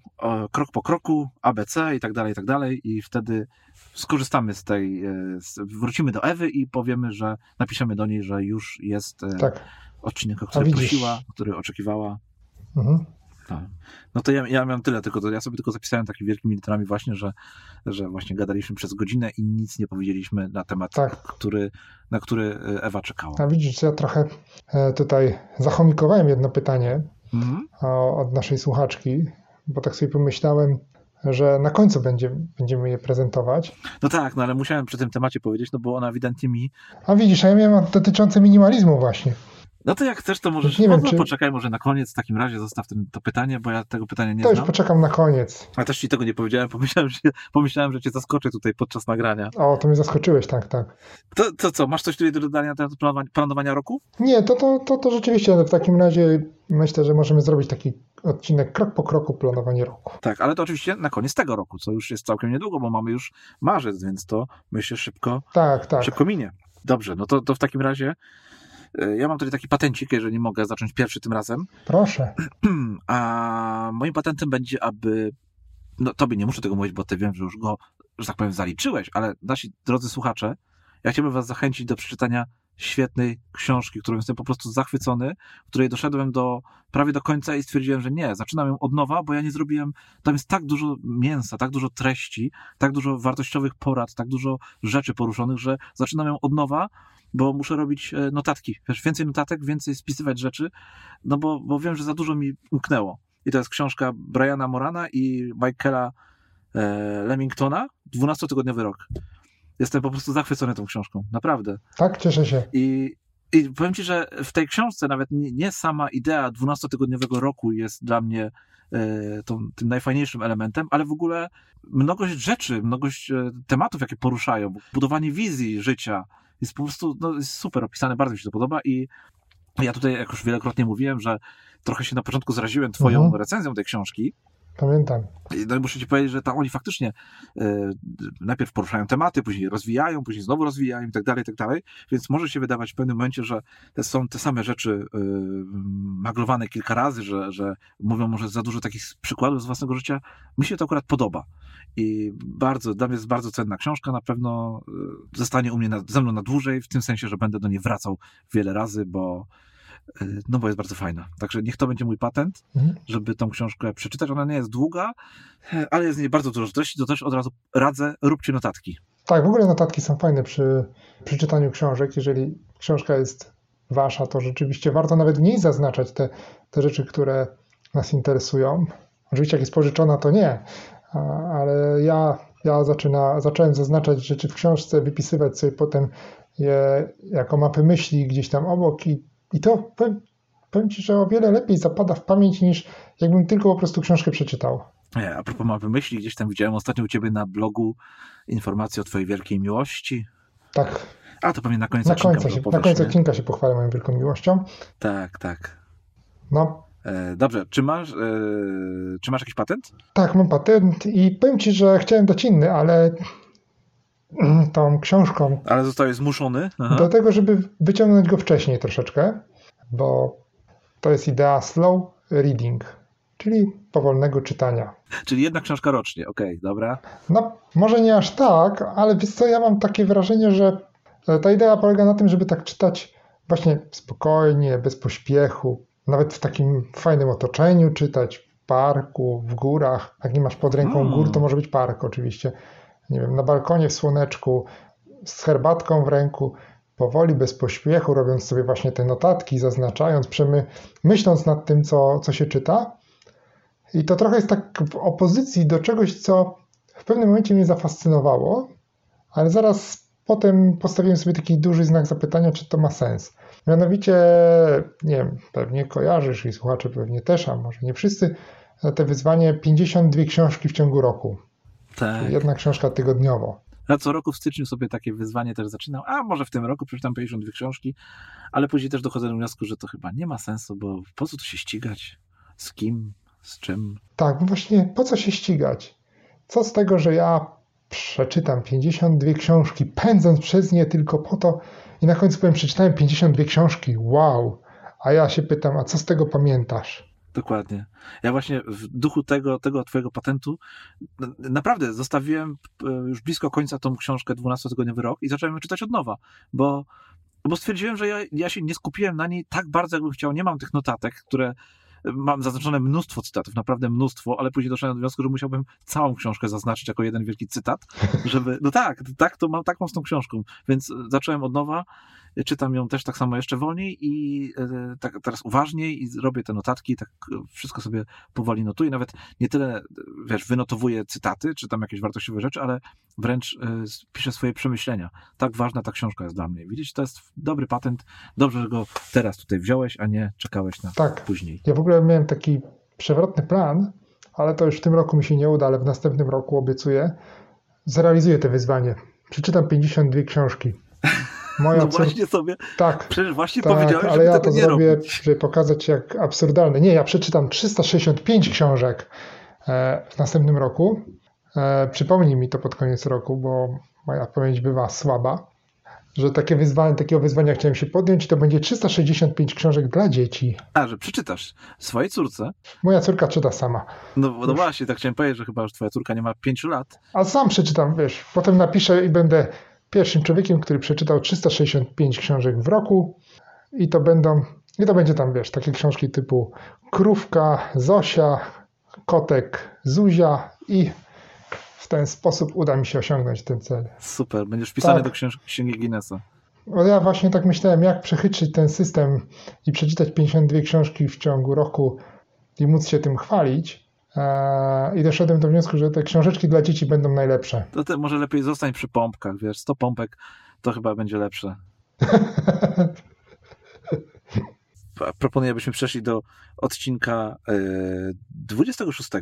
Speaker 1: krok po kroku, ABC i tak dalej, i tak dalej. I wtedy skorzystamy z tej, e, z, wrócimy do Ewy i powiemy, że napiszemy do niej, że już jest e, tak. odcinek, o który prosiła, który oczekiwała. Mhm. Tak. No to ja, ja miałem tyle, tylko to ja sobie tylko zapisałem takimi wielkimi literami właśnie, że, że właśnie gadaliśmy przez godzinę i nic nie powiedzieliśmy na temat, tak. który, na który Ewa czekała.
Speaker 2: A widzisz, ja trochę e, tutaj zachomikowałem jedno pytanie mhm. od naszej słuchaczki, bo tak sobie pomyślałem, że na końcu będzie, będziemy je prezentować.
Speaker 1: No tak, no ale musiałem przy tym temacie powiedzieć, no bo ona ewidentnie mi...
Speaker 2: A widzisz, a ja miałem dotyczące minimalizmu właśnie.
Speaker 1: No to jak chcesz, to możesz. Nie wiem, czy... poczekaj, może na koniec w takim razie zostaw ten, to pytanie, bo ja tego pytania nie
Speaker 2: to
Speaker 1: znam.
Speaker 2: To już poczekam na koniec.
Speaker 1: A też ci tego nie powiedziałem, pomyślałem, że, pomyślałem, że cię zaskoczę tutaj podczas nagrania.
Speaker 2: O, to mnie zaskoczyłeś, tak, tak.
Speaker 1: To, to co, masz coś tutaj do dodania na temat planowania, planowania roku?
Speaker 2: Nie, to, to, to, to rzeczywiście w takim razie myślę, że możemy zrobić taki odcinek krok po kroku planowanie roku.
Speaker 1: Tak, ale to oczywiście na koniec tego roku, co już jest całkiem niedługo, bo mamy już marzec, więc to myślę szybko, tak, tak. szybko minie. Dobrze, no to, to w takim razie ja mam tutaj taki patencik, jeżeli mogę zacząć pierwszy tym razem.
Speaker 2: Proszę.
Speaker 1: A moim patentem będzie, aby. No, tobie nie muszę tego mówić, bo ty wiem, że już go, że tak powiem, zaliczyłeś, ale nasi drodzy słuchacze, ja chciałbym was zachęcić do przeczytania świetnej książki, którą jestem po prostu zachwycony, w której doszedłem do prawie do końca i stwierdziłem, że nie, zaczynam ją od nowa, bo ja nie zrobiłem, tam jest tak dużo mięsa, tak dużo treści, tak dużo wartościowych porad, tak dużo rzeczy poruszonych, że zaczynam ją od nowa, bo muszę robić e, notatki, wiesz, więcej notatek, więcej spisywać rzeczy, no bo, bo wiem, że za dużo mi umknęło. I to jest książka Briana Morana i Michaela e, Lemingtona, 12-tygodniowy rok. Jestem po prostu zachwycony tą książką, naprawdę.
Speaker 2: Tak, cieszę się.
Speaker 1: I, i powiem ci, że w tej książce nawet nie, nie sama idea 12-tygodniowego roku jest dla mnie e, tą, tym najfajniejszym elementem, ale w ogóle mnogość rzeczy, mnogość e, tematów, jakie poruszają, budowanie wizji życia jest po prostu no, jest super opisane, bardzo mi się to podoba i ja tutaj, jak już wielokrotnie mówiłem, że trochę się na początku zraziłem twoją mhm. recenzją tej książki,
Speaker 2: Pamiętam.
Speaker 1: No i muszę ci powiedzieć, że tam oni faktycznie e, najpierw poruszają tematy, później rozwijają, później znowu rozwijają i tak dalej, i tak dalej. Więc może się wydawać w pewnym momencie, że te są te same rzeczy e, maglowane kilka razy, że, że mówią może za dużo takich przykładów z własnego życia. Mi się to akurat podoba. I bardzo, dla mnie jest bardzo cenna książka, na pewno e, zostanie u mnie na, ze mną na dłużej, w tym sensie, że będę do niej wracał wiele razy, bo no bo jest bardzo fajna. Także niech to będzie mój patent, mhm. żeby tą książkę przeczytać. Ona nie jest długa, ale jest w niej bardzo dużo treści, to też od razu radzę, róbcie notatki.
Speaker 2: Tak, w ogóle notatki są fajne przy, przy czytaniu książek. Jeżeli książka jest wasza, to rzeczywiście warto nawet w niej zaznaczać te, te rzeczy, które nas interesują. Oczywiście jak jest pożyczona, to nie, ale ja, ja zaczyna, zacząłem zaznaczać rzeczy w książce, wypisywać sobie potem je jako mapy myśli gdzieś tam obok i i to powiem, powiem Ci, że o wiele lepiej zapada w pamięć niż jakbym tylko po prostu książkę przeczytał.
Speaker 1: Nie, a propos mapy myśli, gdzieś tam widziałem ostatnio u Ciebie na blogu informacje o Twojej wielkiej miłości.
Speaker 2: Tak.
Speaker 1: A to pewnie na końcu
Speaker 2: na odcinka. Się, na końcu odcinka się pochwalę moją wielką miłością.
Speaker 1: Tak, tak.
Speaker 2: No.
Speaker 1: E, dobrze, czy masz, e, czy masz jakiś patent?
Speaker 2: Tak, mam patent i powiem Ci, że chciałem dać inny, ale tą książką.
Speaker 1: Ale zostałeś zmuszony?
Speaker 2: Aha. Do tego, żeby wyciągnąć go wcześniej troszeczkę, bo to jest idea slow reading, czyli powolnego czytania.
Speaker 1: Czyli jedna książka rocznie, okej, okay, dobra.
Speaker 2: No, może nie aż tak, ale wiesz co, ja mam takie wrażenie, że ta idea polega na tym, żeby tak czytać właśnie spokojnie, bez pośpiechu, nawet w takim fajnym otoczeniu czytać, w parku, w górach. Jak nie masz pod ręką hmm. gór, to może być park oczywiście nie wiem, na balkonie w słoneczku, z herbatką w ręku, powoli, bez pośpiechu, robiąc sobie właśnie te notatki, zaznaczając, przemy, myśląc nad tym, co, co się czyta. I to trochę jest tak w opozycji do czegoś, co w pewnym momencie mnie zafascynowało, ale zaraz potem postawiłem sobie taki duży znak zapytania, czy to ma sens. Mianowicie, nie wiem, pewnie kojarzysz i słuchacze pewnie też, a może nie wszyscy, te wyzwanie 52 książki w ciągu roku. Tak. Jedna książka tygodniowo.
Speaker 1: Ja co roku w styczniu sobie takie wyzwanie też zaczynam, a może w tym roku przeczytam 52 książki, ale później też dochodzę do wniosku, że to chyba nie ma sensu, bo po co tu się ścigać? Z kim? Z czym?
Speaker 2: Tak, no właśnie po co się ścigać? Co z tego, że ja przeczytam 52 książki, pędząc przez nie tylko po to i na końcu powiem, przeczytałem 52 książki, wow, a ja się pytam, a co z tego pamiętasz?
Speaker 1: Dokładnie. Ja właśnie w duchu tego, tego twojego patentu naprawdę zostawiłem e, już blisko końca tą książkę 12-tygodniowy rok i zacząłem ją czytać od nowa, bo, bo stwierdziłem, że ja, ja się nie skupiłem na niej tak bardzo, jakbym chciał. Nie mam tych notatek, które mam zaznaczone mnóstwo cytatów, naprawdę mnóstwo, ale później doszedłem do wniosku, że musiałbym całą książkę zaznaczyć jako jeden wielki cytat, żeby, no tak, tak to mam, tak mam z tą książką, więc zacząłem od nowa czytam ją też tak samo jeszcze wolniej i e, tak teraz uważniej i robię te notatki, tak wszystko sobie powoli notuję, nawet nie tyle, wiesz, wynotowuję cytaty, czy tam jakieś wartościowe rzeczy, ale wręcz e, piszę swoje przemyślenia. Tak ważna ta książka jest dla mnie. Widzisz, to jest dobry patent, dobrze, że go teraz tutaj wziąłeś, a nie czekałeś na tak. później.
Speaker 2: Ja w ogóle miałem taki przewrotny plan, ale to już w tym roku mi się nie uda, ale w następnym roku obiecuję, zrealizuję to wyzwanie. Przeczytam 52 książki.
Speaker 1: Moja no właśnie sobie. Tak. Przecież właśnie tak, powiedziałeś,
Speaker 2: ale ja to zrobię, robić. żeby pokazać, jak absurdalne. Nie, ja przeczytam 365 książek e, w następnym roku. E, przypomnij mi to pod koniec roku, bo moja pamięć bywa słaba. Że takie wyzwanie, takiego wyzwania chciałem się podjąć, to będzie 365 książek dla dzieci.
Speaker 1: A, że przeczytasz swojej córce?
Speaker 2: Moja córka czyta sama.
Speaker 1: No, no właśnie, tak chciałem powiedzieć, że chyba już twoja córka nie ma 5 lat.
Speaker 2: A sam przeczytam, wiesz, potem napiszę i będę pierwszym człowiekiem, który przeczytał 365 książek w roku i to będą, i to będzie tam, wiesz, takie książki typu Krówka, Zosia, Kotek, Zuzia i w ten sposób uda mi się osiągnąć ten cel.
Speaker 1: Super, będziesz wpisany tak. do księgi Guinnessa.
Speaker 2: No ja właśnie tak myślałem, jak przechytrzyć ten system i przeczytać 52 książki w ciągu roku i móc się tym chwalić. Eee, I doszedłem do wniosku, że te książeczki dla dzieci będą najlepsze.
Speaker 1: To ty może lepiej zostań przy pompkach, wiesz, 100 pompek to chyba będzie lepsze. Proponuję, byśmy przeszli do odcinka 26 e,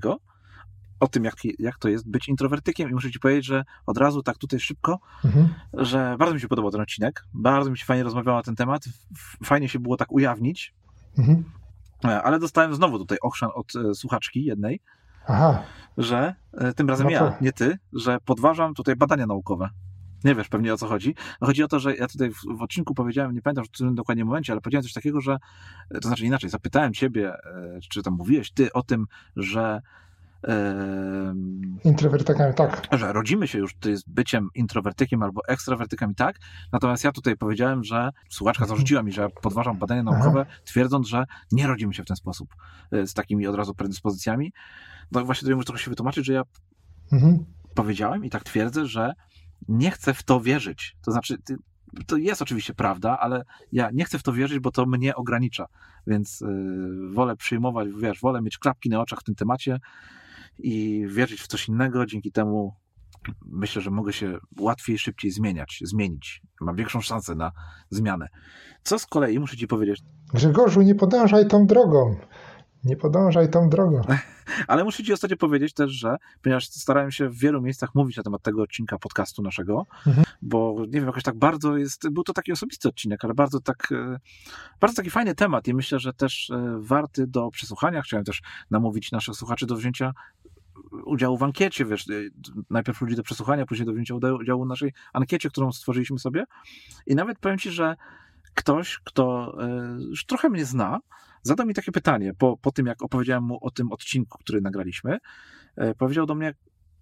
Speaker 1: o tym, jak, jak to jest być introwertykiem i muszę ci powiedzieć, że od razu tak tutaj szybko, mhm. że bardzo mi się podobał ten odcinek, bardzo mi się fajnie rozmawiało na ten temat, fajnie się było tak ujawnić, mhm. E, ale dostałem znowu tutaj ochrzan od e, słuchaczki jednej, Aha. że e, tym razem no to... ja, nie ty, że podważam tutaj badania naukowe. Nie wiesz pewnie o co chodzi. Chodzi o to, że ja tutaj w, w, odcinku powiedziałem, nie pamiętam w którym dokładnie momencie, ale powiedziałem coś takiego, że to znaczy inaczej, zapytałem ciebie, czy tam mówiłeś ty o tym, że
Speaker 2: Introwertykami, tak.
Speaker 1: Że rodzimy się już z byciem introwertykiem albo ekstrawertykami, tak. Natomiast ja tutaj powiedziałem, że słuchaczka mhm. zarzuciła mi, że podważam badania naukowe, Aha. twierdząc, że nie rodzimy się w ten sposób, e, z takimi od razu predyspozycjami. No właśnie tutaj muszę trochę się wytłumaczyć, że ja mhm. powiedziałem i tak twierdzę, że nie chcę w to wierzyć. To znaczy, to jest oczywiście prawda, ale ja nie chcę w to wierzyć, bo to mnie ogranicza. Więc yy, wolę przyjmować, wiesz, wolę mieć klapki na oczach w tym temacie i wierzyć w coś innego. Dzięki temu myślę, że mogę się łatwiej, szybciej zmieniać, zmienić. Mam większą szansę na zmianę. Co z kolei muszę ci powiedzieć?
Speaker 2: Grzegorzu, nie podążaj tą drogą. Nie podążaj tą drogą.
Speaker 1: Ale muszę ci ostatnio powiedzieć też, że ponieważ starałem się w wielu miejscach mówić na temat tego odcinka podcastu naszego, mhm. bo nie wiem, jakoś tak bardzo jest, był to taki osobisty odcinek, ale bardzo tak, e, bardzo taki fajny temat i myślę, że też e, warty do przesłuchania. Chciałem też namówić naszych słuchaczy do wzięcia udziału w ankiecie, wiesz, y, najpierw ludzi do przesłuchania, później do wzięcia udziału w naszej ankiecie, którą stworzyliśmy sobie i nawet powiem Ci, że ktoś, kto y, już trochę mnie zna, zadał mi takie pytanie po, po tym, jak opowiedziałem mu o tym odcinku, który nagraliśmy. Y, powiedział do mnie,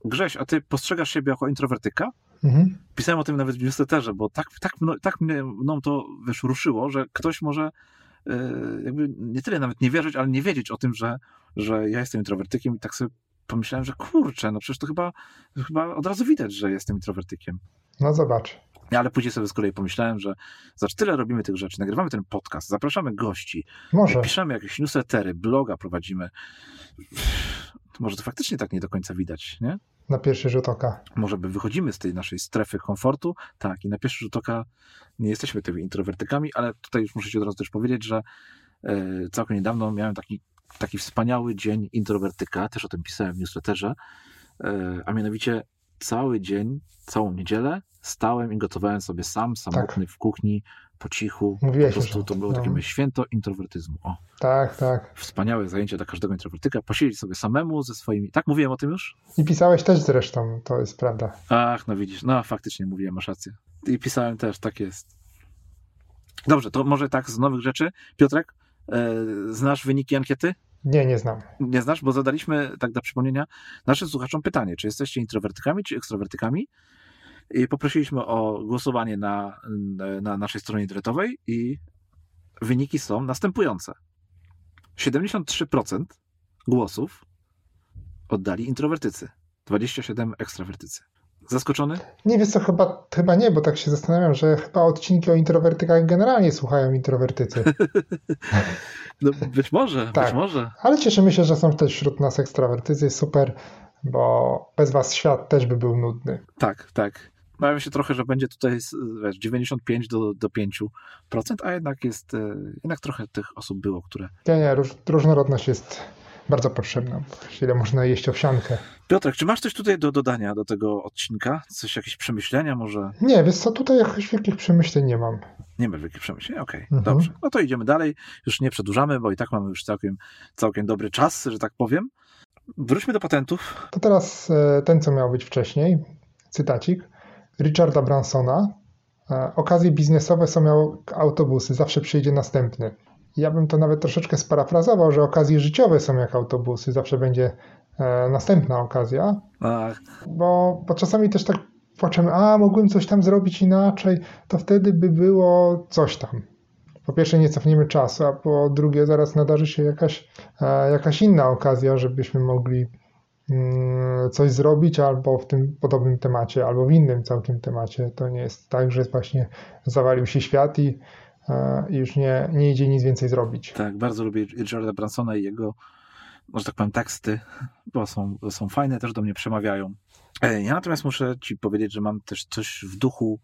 Speaker 1: Grześ, a ty postrzegasz siebie jako introwertyka? Mhm. Pisałem o tym nawet w newsletterze, bo tak, tak, tak mnie mną to wiesz, ruszyło, że ktoś może jakby nie tyle nawet nie wierzyć, ale nie wiedzieć o tym, że, że ja jestem introwertykiem i tak sobie pomyślałem, że kurczę, no przecież to chyba, chyba od razu widać, że jestem introwertykiem.
Speaker 2: No zobacz.
Speaker 1: Ale później sobie z kolei pomyślałem, że za tyle robimy tych rzeczy, nagrywamy ten podcast, zapraszamy gości,
Speaker 2: Może.
Speaker 1: piszemy jakieś newslettery, bloga prowadzimy. Może to faktycznie tak nie do końca widać, nie?
Speaker 2: Na pierwszy rzut oka.
Speaker 1: Może by wychodzimy z tej naszej strefy komfortu, tak, i na pierwszy rzut oka nie jesteśmy tymi introwertykami, ale tutaj już muszę ci od razu też powiedzieć, że yy, całkiem niedawno miałem taki taki wspaniały dzień introwertyka, też o tym pisałem w newsletterze, e, a mianowicie cały dzień, całą niedzielę stałem i gotowałem sobie sam, samotny tak. w kuchni, po cichu.
Speaker 2: Mówiłeś
Speaker 1: po prostu to było no. takie moje święto introwertyzmu. O.
Speaker 2: Tak, tak.
Speaker 1: Wspaniałe zajęcie dla każdego introwertyka. Posiedzieć sobie samemu ze swoimi... Tak, mówiłem o tym już?
Speaker 2: I pisałeś też zresztą, to jest prawda.
Speaker 1: Ach, no widzisz, no faktycznie mówiłem, masz rację. I pisałem też, tak jest. Dobrze, to może tak z nowych rzeczy. Piotrek, znasz wyniki ankiety?
Speaker 2: Nie, nie znam.
Speaker 1: Nie znasz, bo zadaliśmy, tak dla przypomnienia, naszym słuchaczom pytanie, czy jesteście introwertykami, czy ekstrawertykami? I poprosiliśmy o głosowanie na, na naszej stronie internetowej i wyniki są następujące. 73% głosów oddali introwertycy, 27 ekstrawertycy. Zaskoczony?
Speaker 2: Nie wiesz co, chyba, chyba nie, bo tak się zastanawiam, że chyba odcinki o introwertykach generalnie słuchają introwertycy.
Speaker 1: no być może, tak. być może.
Speaker 2: Ale cieszymy się, że są też wśród nas ekstrawertycy, super, bo bez was świat też by był nudny.
Speaker 1: Tak, tak. Bawiam się trochę, że będzie tutaj wiesz, 95 do, do 5%, a jednak jest, e, jednak trochę tych osób było, które...
Speaker 2: Nie, nie, róż, różnorodność jest bardzo potrzebna. Ile można jeść owsiankę.
Speaker 1: Piotrek, czy masz coś tutaj do dodania do tego odcinka? Coś, jakieś przemyślenia może?
Speaker 2: Nie, wiesz co, tutaj jakoś wielkich przemyśleń nie mam.
Speaker 1: Nie ma wielkich przemyśleń, okej, okay, mhm. dobrze. No to idziemy dalej, już nie przedłużamy, bo i tak mamy już całkiem, całkiem dobry czas, że tak powiem. Wróćmy do patentów.
Speaker 2: To teraz e, ten, co miał być wcześniej, cytacik Richarda Bransona. E, okazje biznesowe są jak autobusy, zawsze przyjdzie następny. Ja bym to nawet troszeczkę sparafrazował, że okazje życiowe są jak autobusy, zawsze będzie e, następna okazja. Ach. Bo, bo czasami też tak płaczemy, a mogłem coś tam zrobić inaczej, to wtedy by było coś tam. Po pierwsze nie cofniemy czasu, a po drugie zaraz nadarzy się jakaś, e, jakaś inna okazja, żebyśmy mogli mm, coś zrobić albo w tym podobnym temacie, albo w innym całkiem temacie. To nie jest tak, że właśnie zawalił się świat i, i już nie, nie idzie nic więcej zrobić.
Speaker 1: Tak, bardzo lubię Richarda Bransona i jego, może tak powiem, teksty, bo są, są fajne, też do mnie przemawiają. E, ja natomiast muszę ci powiedzieć, że mam też coś w duchu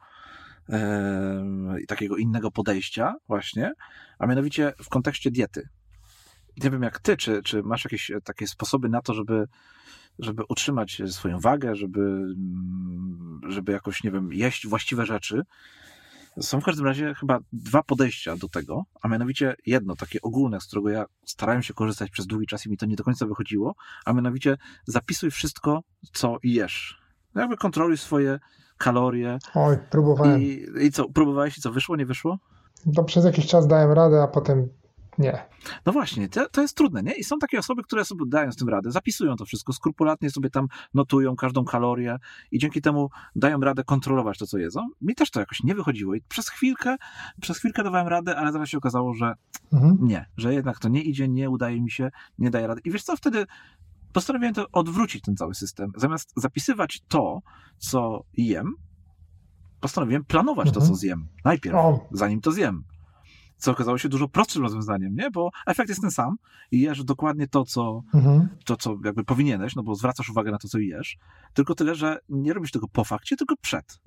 Speaker 1: e, takiego innego podejścia właśnie, a mianowicie w kontekście diety. Nie wiem jak ty, czy, czy masz jakieś takie sposoby na to, żeby, żeby utrzymać swoją wagę, żeby, żeby jakoś, nie wiem, jeść właściwe rzeczy. Są w każdym razie chyba dwa podejścia do tego, a mianowicie jedno, takie ogólne, z którego ja starałem się korzystać przez długi czas i mi to nie do końca wychodziło, a mianowicie zapisuj wszystko, co jesz. Jakby kontroluj swoje kalorie.
Speaker 2: Oj, próbowałem.
Speaker 1: I, I co, próbowałeś i co, wyszło, nie wyszło?
Speaker 2: To przez jakiś czas dałem radę, a potem nie.
Speaker 1: No właśnie, to, to, jest trudne, nie? I są takie osoby, które sobie dają z tym radę, zapisują to wszystko, skrupulatnie sobie tam notują każdą kalorię i dzięki temu dają radę kontrolować to, co jedzą. Mi też to jakoś nie wychodziło i przez chwilkę, przez chwilkę dawałem radę, ale zaraz się okazało, że mhm. nie, że jednak to nie idzie, nie udaje mi się, nie daje rady. I wiesz co, wtedy postanowiłem to odwrócić ten cały system. Zamiast zapisywać to, co jem, postanowiłem planować mhm. to, co mhm. zjem. Najpierw, o. zanim to zjem. Co okazało się dużo prostszym rozwiązaniem, nie? Bo efekt jest ten sam i jesz dokładnie to, co, mhm. to, co jakby powinieneś, no bo zwracasz uwagę na to, co jesz. Tylko tyle, że nie robisz tego po fakcie, tylko przed.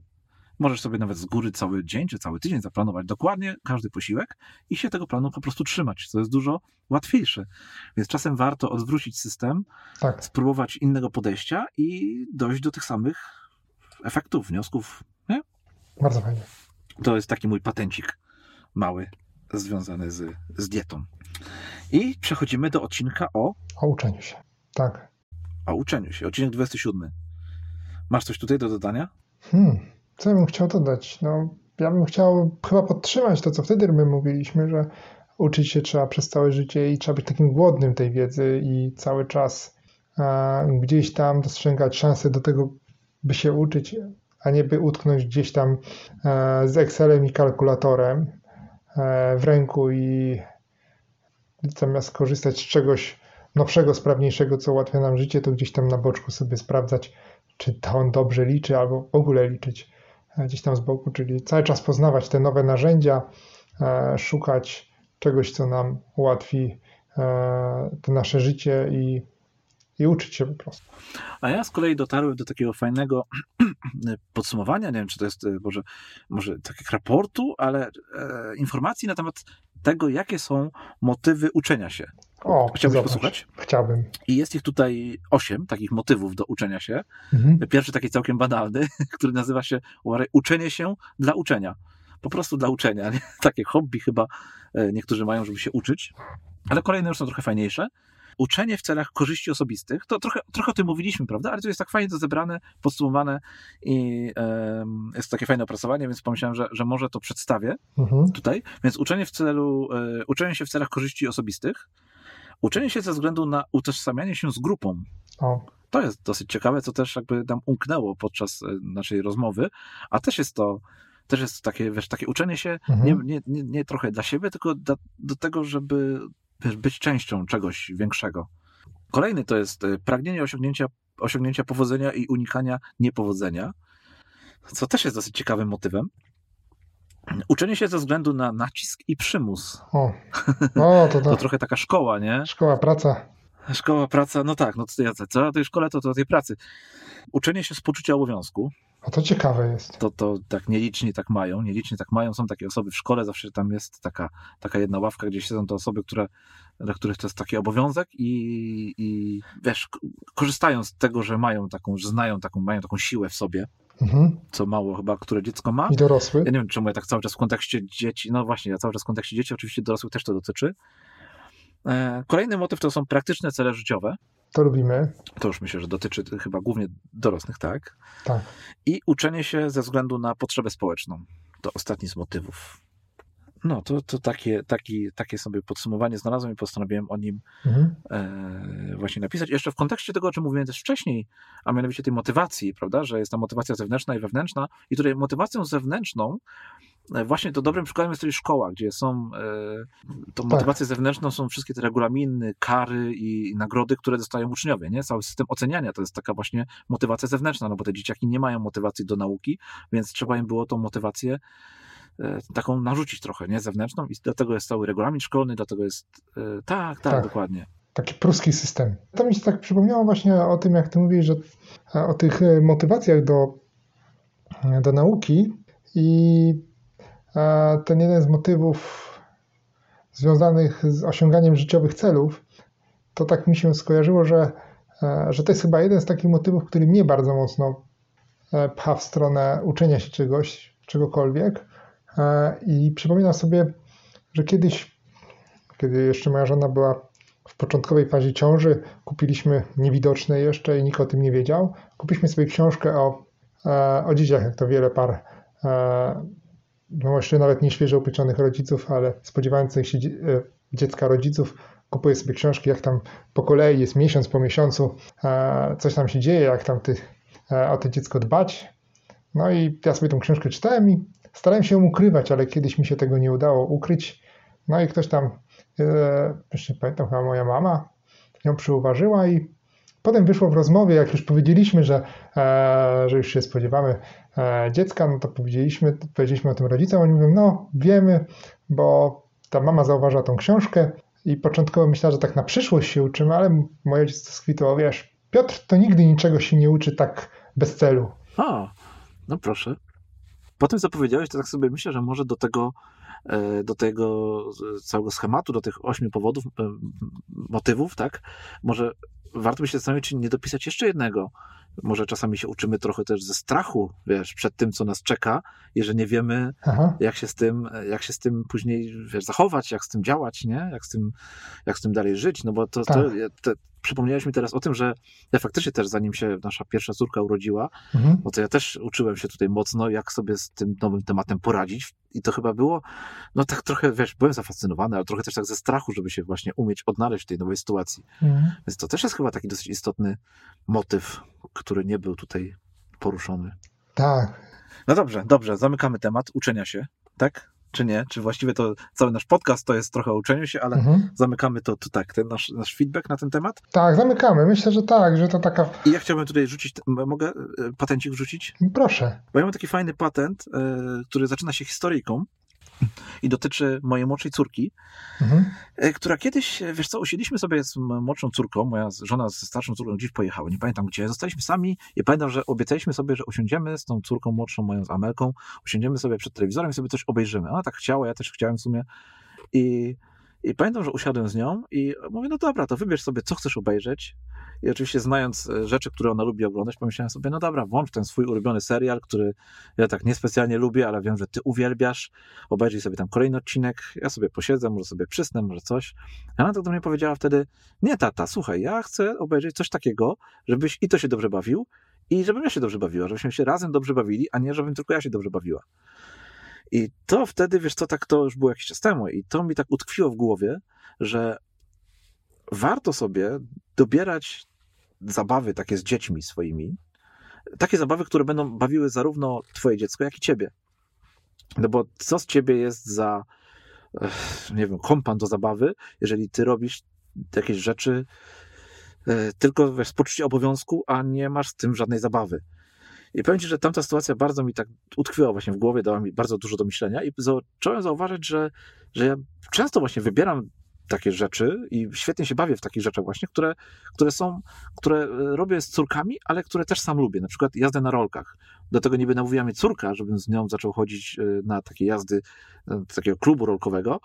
Speaker 1: Możesz sobie nawet z góry cały dzień czy cały tydzień zaplanować dokładnie każdy posiłek i się tego planu po prostu trzymać, co jest dużo łatwiejsze. Więc czasem warto odwrócić system, tak. spróbować innego podejścia i dojść do tych samych efektów, wniosków. Nie?
Speaker 2: Bardzo fajnie.
Speaker 1: To jest taki mój patencik mały związany z, z dietą. I przechodzimy do odcinka o.
Speaker 2: O uczeniu się. Tak.
Speaker 1: O uczeniu się. Odcinek 27. Masz coś tutaj do dodania?
Speaker 2: Hmm. Co ja bym chciał dodać? No, ja bym chciał chyba podtrzymać to, co wtedy my mówiliśmy, że uczyć się trzeba przez całe życie i trzeba być takim głodnym tej wiedzy i cały czas e, gdzieś tam dostrzegać szansę do tego, by się uczyć, a nie by utknąć gdzieś tam e, z Excelem i kalkulatorem w ręku i zamiast korzystać z czegoś nowszego, sprawniejszego, co ułatwia nam życie, to gdzieś tam na boczku sobie sprawdzać, czy to on dobrze liczy, albo w ogóle liczyć gdzieś tam z boku, czyli cały czas poznawać te nowe narzędzia, e, szukać czegoś, co nam ułatwi e, to nasze życie i, i uczyć się po prostu.
Speaker 1: A ja z kolei dotarłem do takiego fajnego podsumowania, nie wiem, czy to jest e, może, może takiego raportu, ale e, informacji na temat tego, jakie są motywy uczenia się.
Speaker 2: O,
Speaker 1: Chciałbyś zobacz. posłuchać?
Speaker 2: Chciałbym.
Speaker 1: I jest ich tutaj osiem takich motywów do uczenia się. Mhm. Pierwszy taki całkiem banalny, który nazywa się uczenie się dla uczenia. Po prostu dla uczenia. Takie hobby chyba e, niektórzy mają, żeby się uczyć. Ale kolejne już są trochę fajniejsze. Uczenie w celach korzyści osobistych, to trochę, trochę o tym mówiliśmy, prawda? Ale to jest tak fajnie to zebrane, podsumowane i e, jest takie fajne opracowanie, więc pomyślałem, że, że może to przedstawię mhm. tutaj. Więc uczenie w celu, e, uczenie się w celach korzyści osobistych, Uczenie się ze względu na utożsamianie się z grupą. O. To jest dosyć ciekawe, co też jakby nam umknęło podczas e, naszej rozmowy, a też jest to też jest takie, wiesz, takie uczenie się mhm. nie, nie, nie, trochę dla siebie, tylko do, do tego, żeby być częścią czegoś większego. Kolejny to jest e, pragnienie osiągnięcia, osiągnięcia powodzenia i unikania niepowodzenia, co też jest dosyć ciekawym motywem. Uczenie się ze względu na nacisk i przymus. O,
Speaker 2: o to, to.
Speaker 1: to trochę taka szkoła, nie?
Speaker 2: Szkoła, praca.
Speaker 1: Szkoła, praca, no tak, no to ja co na tej szkole, to, to tej pracy. Uczenie się z poczucia obowiązku.
Speaker 2: A to ciekawe jest.
Speaker 1: To, to tak nieliczni tak mają, nieliczni tak mają. Są takie osoby w szkole, zawsze tam jest taka, taka jedna ławka, gdzie siedzą to osoby, które, dla których to jest taki obowiązek i, i wiesz, korzystają z tego, że mają taką, że znają taką, mają taką siłę w sobie Mhm. Co mało chyba, które dziecko ma.
Speaker 2: I dorosły.
Speaker 1: Ja nie wiem, czemu ja tak cały czas w kontekście dzieci, no właśnie, ja cały czas w kontekście dzieci, oczywiście dorosłych też to dotyczy. E, kolejny motyw to są praktyczne cele życiowe.
Speaker 2: To lubimy.
Speaker 1: To już myślę, że dotyczy chyba głównie dorosłych, tak?
Speaker 2: Tak.
Speaker 1: I uczenie się ze względu na potrzebę społeczną. To ostatni z motywów. No, to, to takie, taki, takie sobie podsumowanie znalazłem i postanowiłem o nim mhm. e, właśnie napisać. Jeszcze w kontekście tego, o czym mówiłem też wcześniej, a mianowicie tej motywacji, prawda, że jest ta motywacja zewnętrzna i wewnętrzna i tutaj motywacją zewnętrzną właśnie to dobrym przykładem jest tutaj szkoła, gdzie są e, tą tak. motywacją zewnętrzną są wszystkie te regulaminy, kary i, nagrody, które dostają uczniowie, nie? Cały system oceniania to jest taka właśnie motywacja zewnętrzna, no bo te dzieciaki nie mają motywacji do nauki, więc trzeba im było tą motywację E, taką narzucić trochę, nie? Zewnętrzną i dlatego jest cały regulamin szkolny, dlatego jest, e, tak, tak, tak. dokładnie.
Speaker 2: Taki pruski system. To mi się tak przypomniało właśnie o tym, jak ty mówisz, że e, o tych motywacjach do, do nauki i ten jeden z motywów związanych z osiąganiem życiowych celów, to tak mi się skojarzyło, że, że to jest chyba jeden z takich motywów, który mnie bardzo mocno pcha w stronę uczenia się czegoś, czegokolwiek. E, I przypominam sobie, że kiedyś, kiedy jeszcze moja żona była w początkowej fazie ciąży, kupiliśmy niewidoczne jeszcze i nikt o tym nie wiedział. Kupiliśmy sobie książkę o, e, o dzieciach, jak to wiele par, e, no jeszcze nawet nie świeżo upieczonych rodziców, ale spodziewających się dziecka rodziców, kupuje sobie książki, jak tam po kolei jest miesiąc po miesiącu, coś tam się dzieje, jak tam ty, o to dziecko dbać. No i ja sobie tą książkę czytałem i Starałem się ją ukrywać, ale kiedyś mi się tego nie udało ukryć. No i ktoś tam, jeszcze pamiętam, chyba moja mama ją przyuważyła i potem wyszło w rozmowie, jak już powiedzieliśmy, że, e, że już się spodziewamy e, dziecka, no to powiedzieliśmy, powiedzieliśmy o tym rodzicom, oni mówią, no wiemy, bo ta mama zauważyła tą książkę i początkowo myślała, że tak na przyszłość się uczymy, ale moje dziecko skwitło, wiesz, Piotr to nigdy niczego się nie uczy tak bez celu.
Speaker 1: A, no proszę po tym, co powiedziałeś, to tak sobie myślę, że może do tego, e, do tego całego schematu, do tych ośmiu powodów, motywów, tak, może warto by się zastanowić, czy nie dopisać jeszcze jednego. Może czasami się uczymy trochę też ze strachu, wiesz, przed tym, co nas czeka, jeżeli nie wiemy, jak się z tym, jak się z tym później, wiesz, zachować, jak z tym działać, nie? Jak z tym, jak z tym dalej żyć, no bo to, tak. to, to przypomniałeś mi teraz o tym, że ja faktycznie też, zanim się nasza pierwsza córka urodziła, mhm. no to ja też uczyłem się tutaj mocno, jak sobie z tym nowym tematem poradzić. I to chyba było, no tak trochę, wiesz, byłem zafascynowany, ale trochę też tak ze strachu, żeby się właśnie umieć odnaleźć w tej nowej sytuacji. Mhm. Więc to też jest chyba taki dosyć istotny motyw, który nie był tutaj poruszony.
Speaker 2: Tak.
Speaker 1: No dobrze, dobrze, zamykamy temat uczenia się, tak? Czy nie, czy właściwie to cały nasz podcast to jest trochę o uczeniu się, ale mhm. zamykamy to, to tak, ten nasz, nasz feedback na ten temat?
Speaker 2: Tak, zamykamy. Myślę, że tak, że to taka...
Speaker 1: I ja chciałbym tutaj rzucić, mogę e, patencik wrzucić?
Speaker 2: Proszę.
Speaker 1: Bo ja mam taki fajny patent, e, który zaczyna się historyjką i dotyczy mojej młodszej córki, mhm. E, która kiedyś, wiesz co, usiedliśmy sobie z młodszą córką, moja żona ze starszą córką gdzieś pojechała, nie pamiętam gdzie, zostaliśmy sami i pamiętam, że obiecaliśmy sobie, że usiądziemy z tą córką młodszą, moją z Amelką, usiądziemy sobie przed telewizorem i sobie coś obejrzymy. Ona tak chciała, ja też chciałem w sumie i i pamiętam, że usiadłem z nią i mówię, no dobra, to wybierz sobie, co chcesz obejrzeć. I oczywiście znając e, rzeczy, które ona lubi oglądać, pomyślałem sobie, no dobra, włącz ten swój ulubiony serial, który ja tak niespecjalnie lubię, ale wiem, że ty uwielbiasz. Obejrzyj sobie tam kolejny odcinek, ja sobie posiedzę, może sobie przysnę, może coś. A ona tak do mnie powiedziała wtedy, nie tata, słuchaj, ja chcę obejrzeć coś takiego, żebyś i to się dobrze bawił, i żebym ja się dobrze bawiła, żebyśmy się razem dobrze bawili, a nie żebym tylko ja się dobrze bawiła. I to wtedy, wiesz co, tak to już było jakiś czas temu i to mi tak utkwiło w głowie, że warto sobie dobierać zabawy takie z dziećmi swoimi, takie zabawy, które będą bawiły zarówno twoje dziecko, jak i ciebie. No bo co z ciebie jest za, nie wiem, kompan do zabawy, jeżeli ty robisz jakieś rzeczy e, tylko wiesz, z poczucia obowiązku, a nie masz z tym żadnej zabawy. I powiem Ci, że tamta sytuacja bardzo mi tak utkwiła właśnie w głowie, dała mi bardzo dużo do myślenia i zacząłem zauważyć, że, że ja często właśnie wybieram takie rzeczy i świetnie się bawię w takich rzeczach właśnie, które, które są, które e, robię z córkami, ale które też sam lubię, na przykład jazdę na rolkach. Do tego niby namówiła mnie córka, żebym z nią zaczął chodzić e, na takie jazdy e, takiego klubu rolkowego,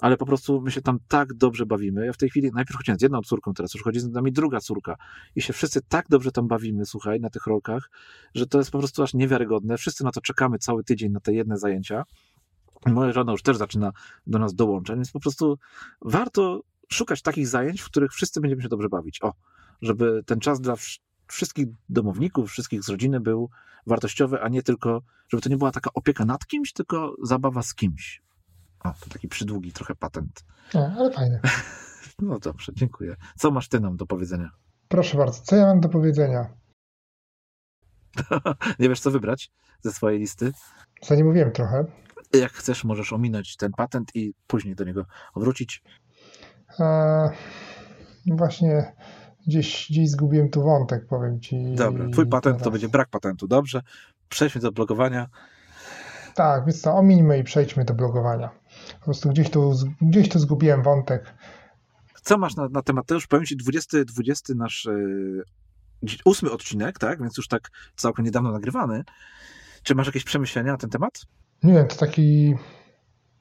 Speaker 1: ale po prostu my się tam tak dobrze bawimy. Ja w tej chwili najpierw chodziłem z jedną córką, teraz już chodzi z nami druga córka i się wszyscy tak dobrze tam bawimy, słuchaj, na tych rolkach, że to jest po prostu aż niewiarygodne. Wszyscy na to czekamy cały tydzień, na te jedne zajęcia. Moja żona już też zaczyna do nas dołączać, więc po prostu warto szukać takich zajęć, w których wszyscy będziemy się dobrze bawić. O, żeby ten czas dla wszystkich domowników, wszystkich z rodziny był wartościowy, a nie tylko, żeby to nie była taka opieka nad kimś, tylko zabawa z kimś. O, to taki przydługi trochę patent.
Speaker 2: Nie, ale fajny.
Speaker 1: No dobrze, dziękuję. Co masz ty nam do powiedzenia?
Speaker 2: Proszę bardzo, co ja mam do powiedzenia?
Speaker 1: Nie wiesz, co wybrać ze swojej listy?
Speaker 2: Zanimówiłem trochę.
Speaker 1: Jak chcesz, możesz ominąć ten patent i później do niego wrócić.
Speaker 2: Eee, właśnie gdzieś, gdzieś zgubiłem tu wątek, powiem ci.
Speaker 1: Dobra, twój patent
Speaker 2: teraz.
Speaker 1: to będzie brak patentu. Dobrze, przejdźmy do blogowania.
Speaker 2: Tak, więc co, omińmy i przejdźmy do blogowania. Po prostu gdzieś tu, gdzieś tu zgubiłem wątek.
Speaker 1: Co masz na, na temat? To już powiem ci 20, 20 nasz yy, ósmy odcinek, tak? Więc już tak całkiem niedawno nagrywany. Czy masz jakieś przemyślenia na ten temat?
Speaker 2: Nie wiem, to taki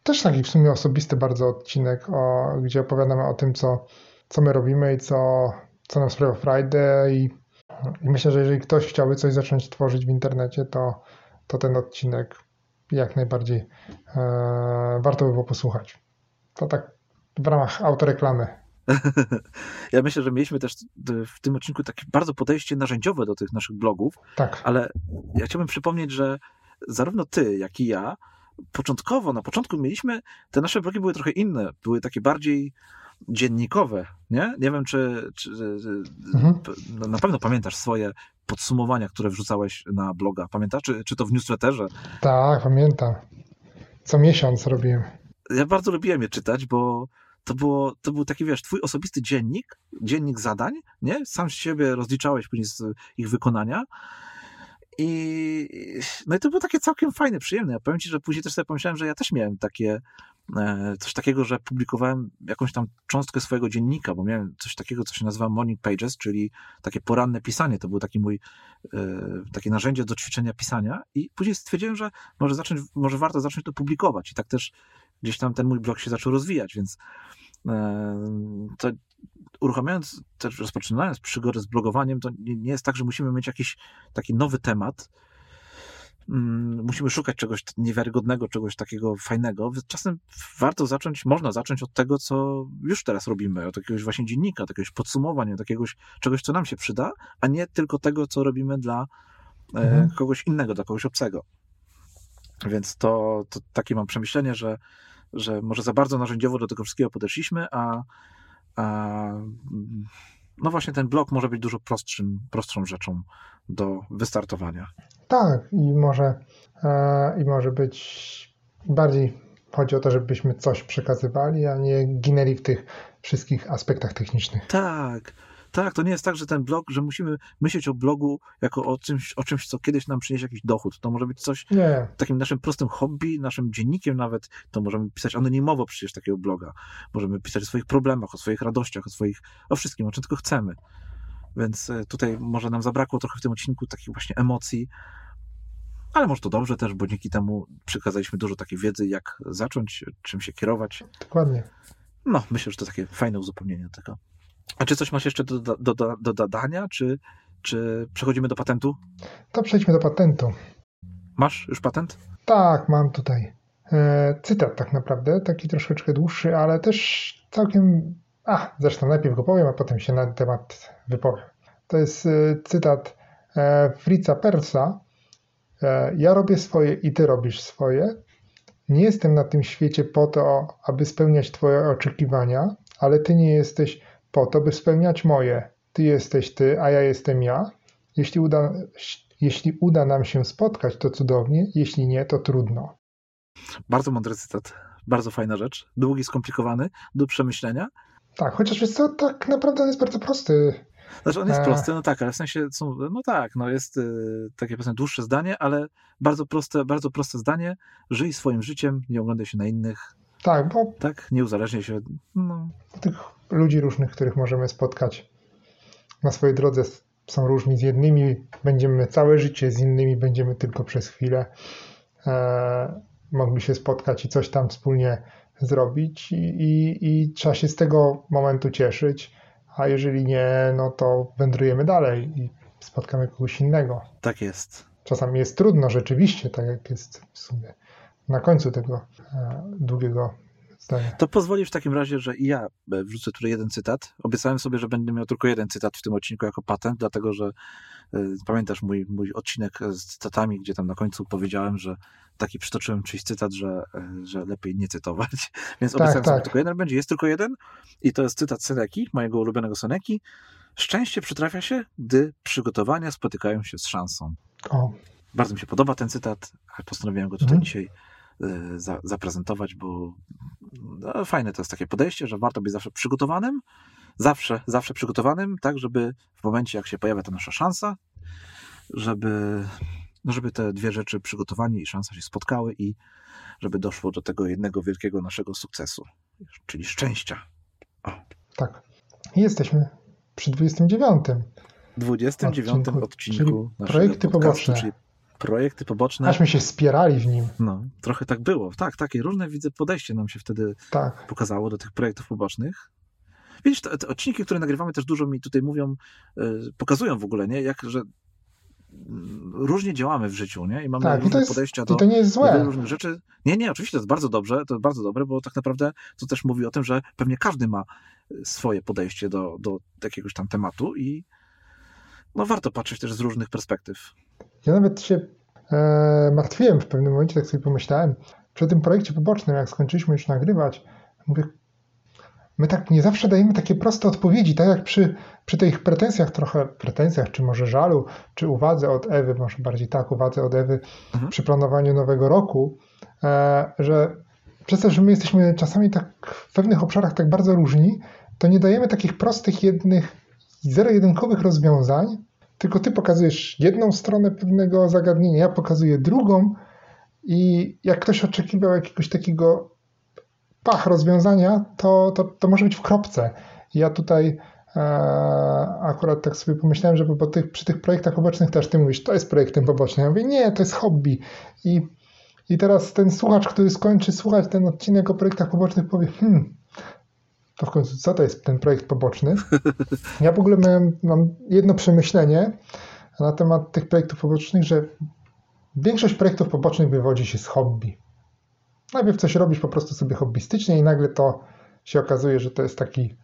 Speaker 2: też taki w sumie osobisty bardzo odcinek, o, gdzie opowiadamy o tym, co, co my robimy i co, co nam sprawia frajdę i, i myślę, że jeżeli ktoś chciałby coś zacząć tworzyć w internecie, to, to ten odcinek jak najbardziej e, warto by było posłuchać. To tak w ramach autoreklamy.
Speaker 1: ja myślę, że mieliśmy też w tym odcinku takie bardzo podejście narzędziowe do tych naszych blogów,
Speaker 2: Tak.
Speaker 1: ale ja chciałbym przypomnieć, że zarówno ty, jak i ja początkowo, na początku mieliśmy, te nasze blogi były trochę inne, były takie bardziej dziennikowe, nie? Nie wiem, czy, czy
Speaker 2: Mhm.
Speaker 1: na pewno pamiętasz swoje podsumowania, które wrzucałeś na bloga. Pamiętasz? Czy, czy to w newsletterze?
Speaker 2: Tak, pamiętam. Co miesiąc robiłem.
Speaker 1: Ja bardzo lubiłem je czytać, bo to, było, to był taki, wiesz, twój osobisty dziennik, dziennik zadań, nie? Sam z siebie rozliczałeś później z ich wykonania. I, no i to było takie całkiem fajne, przyjemne. Ja powiem ci, że później też sobie pomyślałem, że ja też miałem takie, coś takiego, że publikowałem jakąś tam cząstkę swojego dziennika, bo miałem coś takiego, co się nazywa Morning Pages, czyli takie poranne pisanie. To był taki mój, e, takie narzędzie do ćwiczenia pisania i później stwierdziłem, że może zacząć, może warto zacząć to publikować i tak też gdzieś tam ten mój blog się zaczął rozwijać, więc e, to uruchamiając, też rozpoczynając przygodę z blogowaniem, to nie jest tak, że musimy mieć jakiś taki nowy temat. Mm, musimy szukać czegoś niewiarygodnego, czegoś takiego fajnego. Czasem warto zacząć, można zacząć od tego, co już teraz robimy, od jakiegoś właśnie dziennika, od jakiegoś podsumowania, od jakiegoś czegoś, co nam się przyda, a nie tylko tego, co robimy dla mhm. e, kogoś innego, dla kogoś obcego. Więc to, to takie mam przemyślenie, że, że może za bardzo narzędziowo do tego wszystkiego podeszliśmy, a no właśnie ten blok może być dużo prostszym, prostszą rzeczą do wystartowania.
Speaker 2: Tak, i może, i może być bardziej chodzi o to, żebyśmy coś przekazywali, a nie ginęli w tych wszystkich aspektach technicznych.
Speaker 1: Tak. Tak, to nie jest tak, że ten blog, że musimy myśleć o blogu jako o czymś, o czymś co kiedyś nam przyniesie jakiś dochód. To może być coś
Speaker 2: nie.
Speaker 1: takim naszym prostym hobby, naszym dziennikiem nawet. To możemy pisać anonimowo przecież takiego bloga. Możemy pisać o swoich problemach, o swoich radościach, o swoich, o wszystkim, o czym tylko chcemy. Więc e, tutaj może nam zabrakło trochę w tym odcinku takich właśnie emocji, ale może to dobrze też, bo dzięki temu przekazaliśmy dużo takiej wiedzy, jak zacząć, czym się kierować.
Speaker 2: Dokładnie.
Speaker 1: No, myślę, że to takie fajne uzupełnienie tego. A czy coś masz jeszcze do, do, do, do dodania, czy, czy przechodzimy do patentu?
Speaker 2: To przejdźmy do patentu.
Speaker 1: Masz już patent?
Speaker 2: Tak, mam tutaj. E, cytat tak naprawdę, taki troszeczkę dłuższy, ale też całkiem... A, zresztą najpierw go powiem, a potem się na temat wypowiem. To jest e, cytat e, Fritza Persa. E, ja robię swoje i ty robisz swoje. Nie jestem na tym świecie po to, aby spełniać twoje oczekiwania, ale ty nie jesteś po to, by spełniać moje. Ty jesteś ty, a ja jestem ja. Jeśli uda, jeśli uda nam się spotkać, to cudownie, jeśli nie, to trudno.
Speaker 1: Bardzo mądry cytat. Bardzo fajna rzecz. Długi, skomplikowany, do przemyślenia.
Speaker 2: Tak, chociaż jest to tak naprawdę on jest bardzo prosty.
Speaker 1: Znaczy on jest prosty, no tak, ale w sensie są, no tak, no jest y, takie powiedzmy dłuższe zdanie, ale bardzo proste, bardzo proste zdanie. Żyj swoim życiem, nie oglądaj się na innych.
Speaker 2: Tak, bo...
Speaker 1: Tak, nie uzależniaj się. No.
Speaker 2: Tych ludzi różnych, których możemy spotkać na swojej drodze są różni. Z jednymi będziemy całe życie, z innymi będziemy tylko przez chwilę e, mogli się spotkać i coś tam wspólnie zrobić i, i, i trzeba się z tego momentu cieszyć, a jeżeli nie, no to wędrujemy dalej i spotkamy kogoś innego.
Speaker 1: Tak jest.
Speaker 2: Czasami jest trudno rzeczywiście, tak jak jest w sumie na końcu tego e, długiego zdanie.
Speaker 1: To pozwoli w takim razie, że i ja e, wrzucę tutaj jeden cytat. Obiecałem sobie, że będę miał tylko jeden cytat w tym odcinku jako patent, dlatego że y, pamiętasz mój, mój odcinek z cytatami, gdzie tam na końcu powiedziałem, że taki przytoczyłem czyjś cytat, że, że lepiej nie cytować. Więc tak, obiecałem tak. sobie tylko jeden będzie. Jest tylko jeden i to jest cytat Seneki, mojego ulubionego Seneki. Szczęście przytrafia się, gdy przygotowania spotykają się z szansą. O. Bardzo mi się podoba ten cytat, postanowiłem go tutaj mhm. dzisiaj za, zaprezentować, bo no, fajne to jest takie podejście, że warto być zawsze przygotowanym, zawsze, zawsze przygotowanym, tak, żeby w momencie, jak się pojawia ta nasza szansa, żeby, no żeby te dwie rzeczy, przygotowanie i szansa się spotkały i żeby doszło do tego jednego wielkiego naszego sukcesu, czyli szczęścia. O.
Speaker 2: Tak. Jesteśmy przy 29.
Speaker 1: 29 odcinku, odcinku
Speaker 2: projekty poboczne. Czyli
Speaker 1: projekty poboczne.
Speaker 2: Aśmy się wspierali w nim.
Speaker 1: No, trochę tak było. Tak, takie różne widzę podejście nam się wtedy tak. pokazało do tych projektów pobocznych. Widzisz, te, te, odcinki, które nagrywamy, też dużo mi tutaj mówią, yy, pokazują w ogóle, nie? Jak, że mm, różnie działamy w życiu, nie? I mamy tak, różne jest, podejścia do, do różnych rzeczy. Nie, nie, oczywiście to jest bardzo dobrze, to jest bardzo dobre, bo tak naprawdę to też mówi o tym, że pewnie każdy ma swoje podejście do, do jakiegoś tam tematu i no warto patrzeć też z różnych perspektyw.
Speaker 2: Ja nawet się e, martwiłem w pewnym momencie, tak sobie pomyślałem, przy tym projekcie pobocznym, jak skończyliśmy już nagrywać, mówię, my tak nie zawsze dajemy takie proste odpowiedzi, tak jak przy, przy tych pretensjach, trochę pretensjach, czy może żalu, czy uwadze od Ewy, może bardziej tak, uwadze od Ewy mhm. przy planowaniu nowego roku, e, że przez to, że my jesteśmy czasami tak w pewnych obszarach tak bardzo różni, to nie dajemy takich prostych, jednych, zero-jedynkowych rozwiązań, tylko ty pokazujesz jedną stronę pewnego zagadnienia, ja pokazuję drugą i jak ktoś oczekiwał jakiegoś takiego pach rozwiązania, to, to, to może być w kropce. Ja tutaj e, akurat tak sobie pomyślałem, że po tych, przy tych projektach pobocznych też ty mówisz, to jest projektem pobocznym. Ja mówię, nie, to jest hobby. I, i teraz ten słuchacz, który skończy słuchać ten odcinek o projektach pobocznych powie, hmm, to w końcu co to jest ten projekt poboczny? Ja w ogóle miałem, mam jedno przemyślenie na temat tych projektów pobocznych, że większość projektów pobocznych wywodzi się z hobby. Najpierw coś robisz po prostu sobie hobbystycznie i nagle to się okazuje, że to jest taki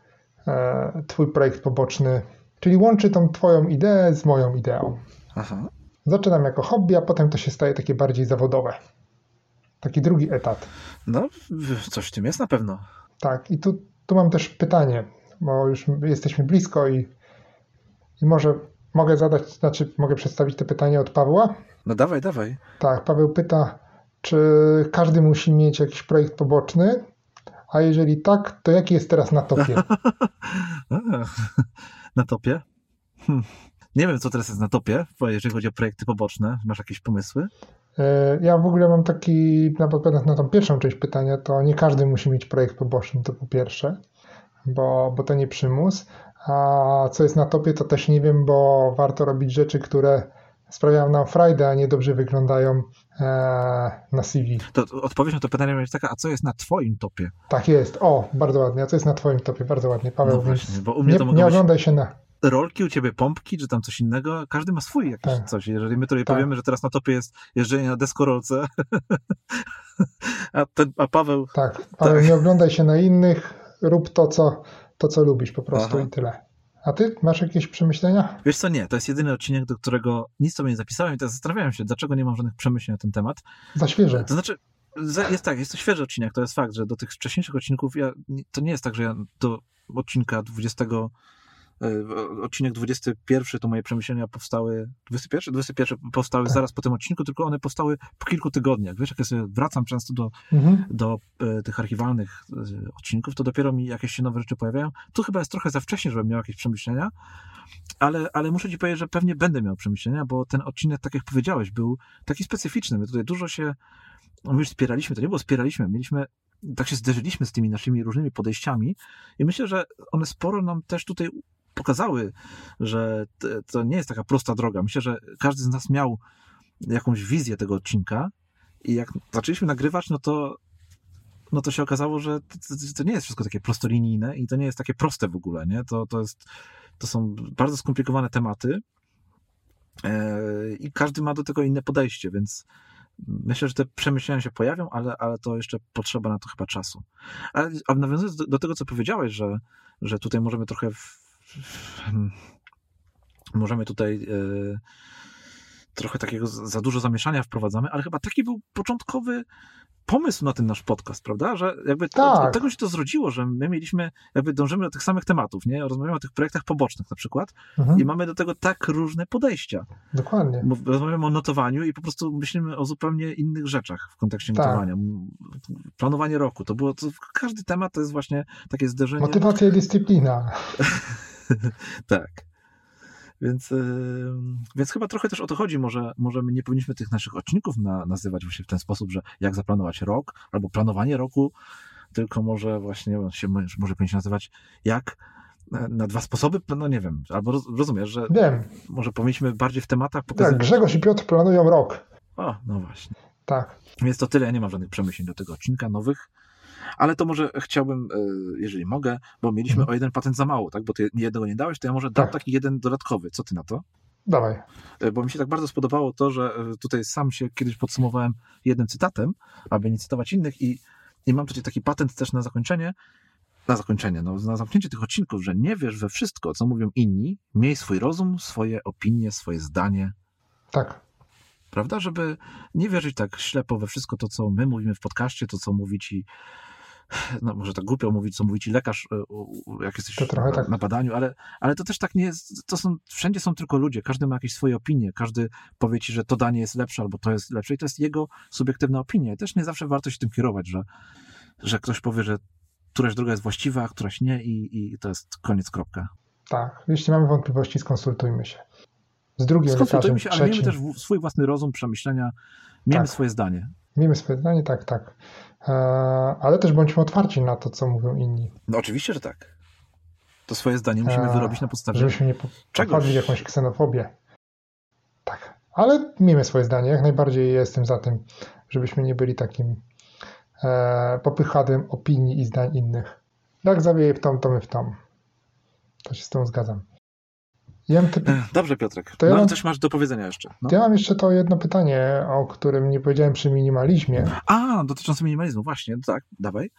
Speaker 2: e, twój projekt poboczny, czyli łączy tą twoją ideę z moją ideą. Aha. Zaczynam jako hobby, a potem to się staje takie bardziej zawodowe. Taki drugi etap.
Speaker 1: No, coś w tym jest na pewno.
Speaker 2: Tak, i tu tu mam też pytanie, bo już jesteśmy blisko i, i może mogę zadać, znaczy mogę przedstawić to pytanie od Pawła?
Speaker 1: No dawaj, dawaj.
Speaker 2: Tak, Paweł pyta, czy każdy musi mieć jakiś projekt poboczny, a jeżeli tak, to jaki jest teraz na topie?
Speaker 1: na topie? Hm. Nie wiem, co teraz jest na topie, jeżeli chodzi o projekty poboczne. Masz jakieś pomysły?
Speaker 2: E, ja w ogóle mam taki, na odpowiadając na tą pierwszą część pytania, to nie każdy musi mieć projekt poboczny, to po pierwsze, bo, bo to nie przymus. A co jest na topie, to też nie wiem, bo warto robić rzeczy, które sprawiają nam frajdę, a nie dobrze wyglądają e, na CV.
Speaker 1: To odpowiedź na to pytanie jest taka, a co jest na twoim topie?
Speaker 2: Tak jest. O, bardzo ładnie. A co jest na twoim topie? Bardzo ładnie. Paweł, no właśnie, bo u mnie nie, to nie oglądaj się na
Speaker 1: rolki, u ciebie pompki, czy tam coś innego. Każdy ma swój jakiś tak. coś. Jeżeli my tutaj tak. powiemy, że teraz na topie jest jeżdżenie na deskorolce, a, ten, a Paweł...
Speaker 2: Tak, Paweł, tak. nie oglądaj się na innych, rób to, co, to, co lubisz po prostu Aha. i tyle. A ty masz jakieś przemyślenia?
Speaker 1: Wiesz co, nie. To jest jedyny odcinek, do którego nic sobie nie zapisałem i teraz zastanawiałem się, dlaczego nie mam żadnych przemyśleń na ten temat.
Speaker 2: Za świeże.
Speaker 1: To znaczy, jest tak, jest to świeży odcinek, to jest fakt, że do tych wcześniejszych odcinków ja, to nie jest tak, że ja do odcinka 20 E, odcinek 21 to moje przemyślenia powstały, 21? 21 powstały tak. zaraz po tym odcinku, tylko one powstały po kilku tygodniach. Wiesz, jak ja sobie wracam często do, mhm. do e, tych archiwalnych e, odcinków, to dopiero mi jakieś się nowe rzeczy pojawiają. Tu chyba jest trochę za wcześnie, żebym miał jakieś przemyślenia, ale, ale muszę ci powiedzieć, że pewnie będę miał przemyślenia, bo ten odcinek, tak jak powiedziałeś, był taki specyficzny. My tutaj dużo się, no już wspieraliśmy, to nie było wspieraliśmy, mieliśmy tak się zderzyliśmy z tymi naszymi różnymi podejściami i myślę, że one sporo nam też tutaj pokazały, że to nie jest taka prosta droga. Myślę, że każdy z nas miał jakąś wizję tego odcinka i jak zaczęliśmy nagrywać, no to no to się okazało, że to, nie jest wszystko takie prostolinijne i to nie jest takie proste w ogóle, nie? To, to, jest, to są bardzo skomplikowane tematy e, i każdy ma do tego inne podejście, więc Myślę, że te przemyślenia się pojawią, ale, ale to jeszcze potrzeba na to chyba czasu. Ale, a nawiązując do, do tego, co powiedziałeś, że, że tutaj możemy trochę możemy tutaj e, trochę takiego za dużo zamieszania wprowadzamy, ale chyba taki był początkowy pomysł na ten nasz podcast, prawda? Że jakby tak. od, od, tego się to zrodziło, że my mieliśmy, jakby dążymy do tych samych tematów, nie? Rozmawiamy o tych projektach pobocznych na przykład mhm. i mamy do tego tak różne podejścia.
Speaker 2: Dokładnie.
Speaker 1: Rozmawiamy o notowaniu i po prostu myślimy o zupełnie innych rzeczach w kontekście tak. notowania. Planowanie roku, to było, to, każdy temat to jest właśnie takie zderzenie.
Speaker 2: Motywacja i dyscyplina.
Speaker 1: tak. Więc, więc chyba trochę też o to chodzi. Może, może my nie powinniśmy tych naszych odcinków na, nazywać właśnie w ten sposób, że jak zaplanować rok, albo planowanie roku, tylko może właśnie się może powinien nazywać jak e, na dwa sposoby, no nie wiem, albo rozumiesz, że wiem. może powinniśmy bardziej w tematach pokazać.
Speaker 2: Tak, Grzegorz i Piotr planują rok.
Speaker 1: O, no właśnie.
Speaker 2: Tak.
Speaker 1: Więc to tyle, ja nie mam żadnych przemyśleń do tego odcinka nowych. Ale to może chciałbym, e, jeżeli mogę, bo mieliśmy mhm. o jeden patent za mało, tak? Bo ty jednego nie dałeś, to ja może dam tak. taki jeden dodatkowy. Co ty na to?
Speaker 2: Dawaj.
Speaker 1: E, bo mi się tak bardzo spodobało to, że e, tutaj sam się kiedyś podsumowałem jednym cytatem, aby nie cytować innych i, i mam tutaj taki patent też na zakończenie, na zakończenie, no, na zamknięcie tych odcinków, że nie wiesz we wszystko, co mówią inni, miej swój rozum, swoje opinie, swoje zdanie.
Speaker 2: Tak.
Speaker 1: Prawda? Żeby nie wierzyć tak ślepo we wszystko to, co my mówimy w podcaście, to, co mówi ci no może tak głupio mówić, co mówi ci lekarz, e, jak jesteś na, tak. na badaniu, ale, ale to też tak nie jest, to są, wszędzie są tylko ludzie, każdy ma jakieś swoje opinie, każdy powie ci, że to danie jest lepsze albo to jest lepsze i to jest jego subiektywna opinia. Też nie zawsze warto się tym kierować, że, że ktoś powie, że któraś droga jest właściwa, a któraś nie i, i to jest koniec, kropka.
Speaker 2: Tak, jeśli mamy wątpliwości, skonsultujmy się. Z drugim
Speaker 1: Skonsultujmy się, ale trzecim. miejmy też swój własny rozum, przemyślenia, miejmy tak. swoje zdanie.
Speaker 2: Miejmy swoje zdanie, tak, tak. E, ale też bądźmy otwarci na to, co mówią inni.
Speaker 1: No oczywiście, że tak. To swoje zdanie musimy e, wyrobić na podstawie
Speaker 2: Żebyśmy nie popadli w jakąś ksenofobię. Tak, ale miejmy swoje zdanie. Jak najbardziej jestem za tym, żebyśmy nie byli takim e, popychadłem opinii i zdań innych. Jak zawieje w tom, to my w tom. To się z tą zgadzam.
Speaker 1: Ja Dobrze, Piotrek. To ja no, mam, coś masz do powiedzenia jeszcze. No.
Speaker 2: Ja mam jeszcze to jedno pytanie, o którym nie powiedziałem przy minimalizmie.
Speaker 1: A, dotyczące minimalizmu, właśnie. Tak, dawaj.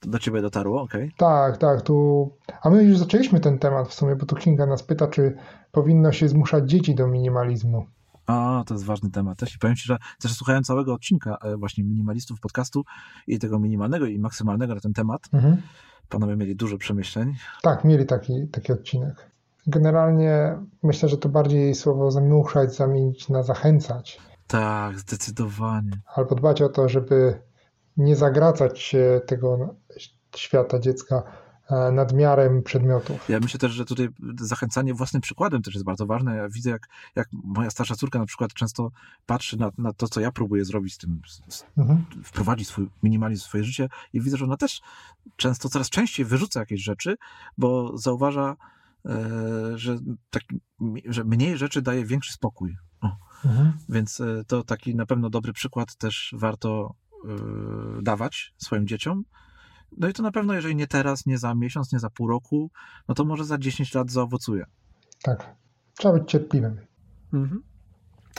Speaker 1: To do ciebie dotarło, okej. Okay.
Speaker 2: Tak, tak. Tu... A my już zaczęliśmy ten temat w sumie, bo tu Kinga nas pyta, czy powinno się zmuszać dzieci do minimalizmu.
Speaker 1: A, to jest ważny temat też i powiem Ci, że też słuchałem całego odcinka e, właśnie minimalistów podcastu i tego minimalnego i maksymalnego na ten temat. Mhm. Panowie mieli dużo przemyśleń.
Speaker 2: Tak, mieli taki, taki odcinek. Generalnie myślę, że to bardziej słowo zmuszać zamienić na zachęcać.
Speaker 1: Tak, zdecydowanie.
Speaker 2: Albo dbać o to, żeby nie zagracać się tego świata dziecka e, nadmiarem przedmiotów.
Speaker 1: Ja myślę też, że tutaj zachęcanie własnym przykładem też jest bardzo ważne. Ja widzę, jak, jak moja starsza córka na przykład często patrzy na, na to, co ja próbuję zrobić z tym, z, mhm. wprowadzić swój minimalizm w swoje życie i widzę, że ona też często, coraz częściej wyrzuca jakieś rzeczy, bo zauważa, że, tak, że mniej rzeczy daje większy spokój. Mhm. Więc e, to taki na pewno dobry przykład też warto e, dawać swoim dzieciom. No i to na pewno, jeżeli nie teraz, nie za miesiąc, nie za pół roku, no to może za 10 lat zaowocuje.
Speaker 2: Tak. Trzeba być cierpliwym. Mhm.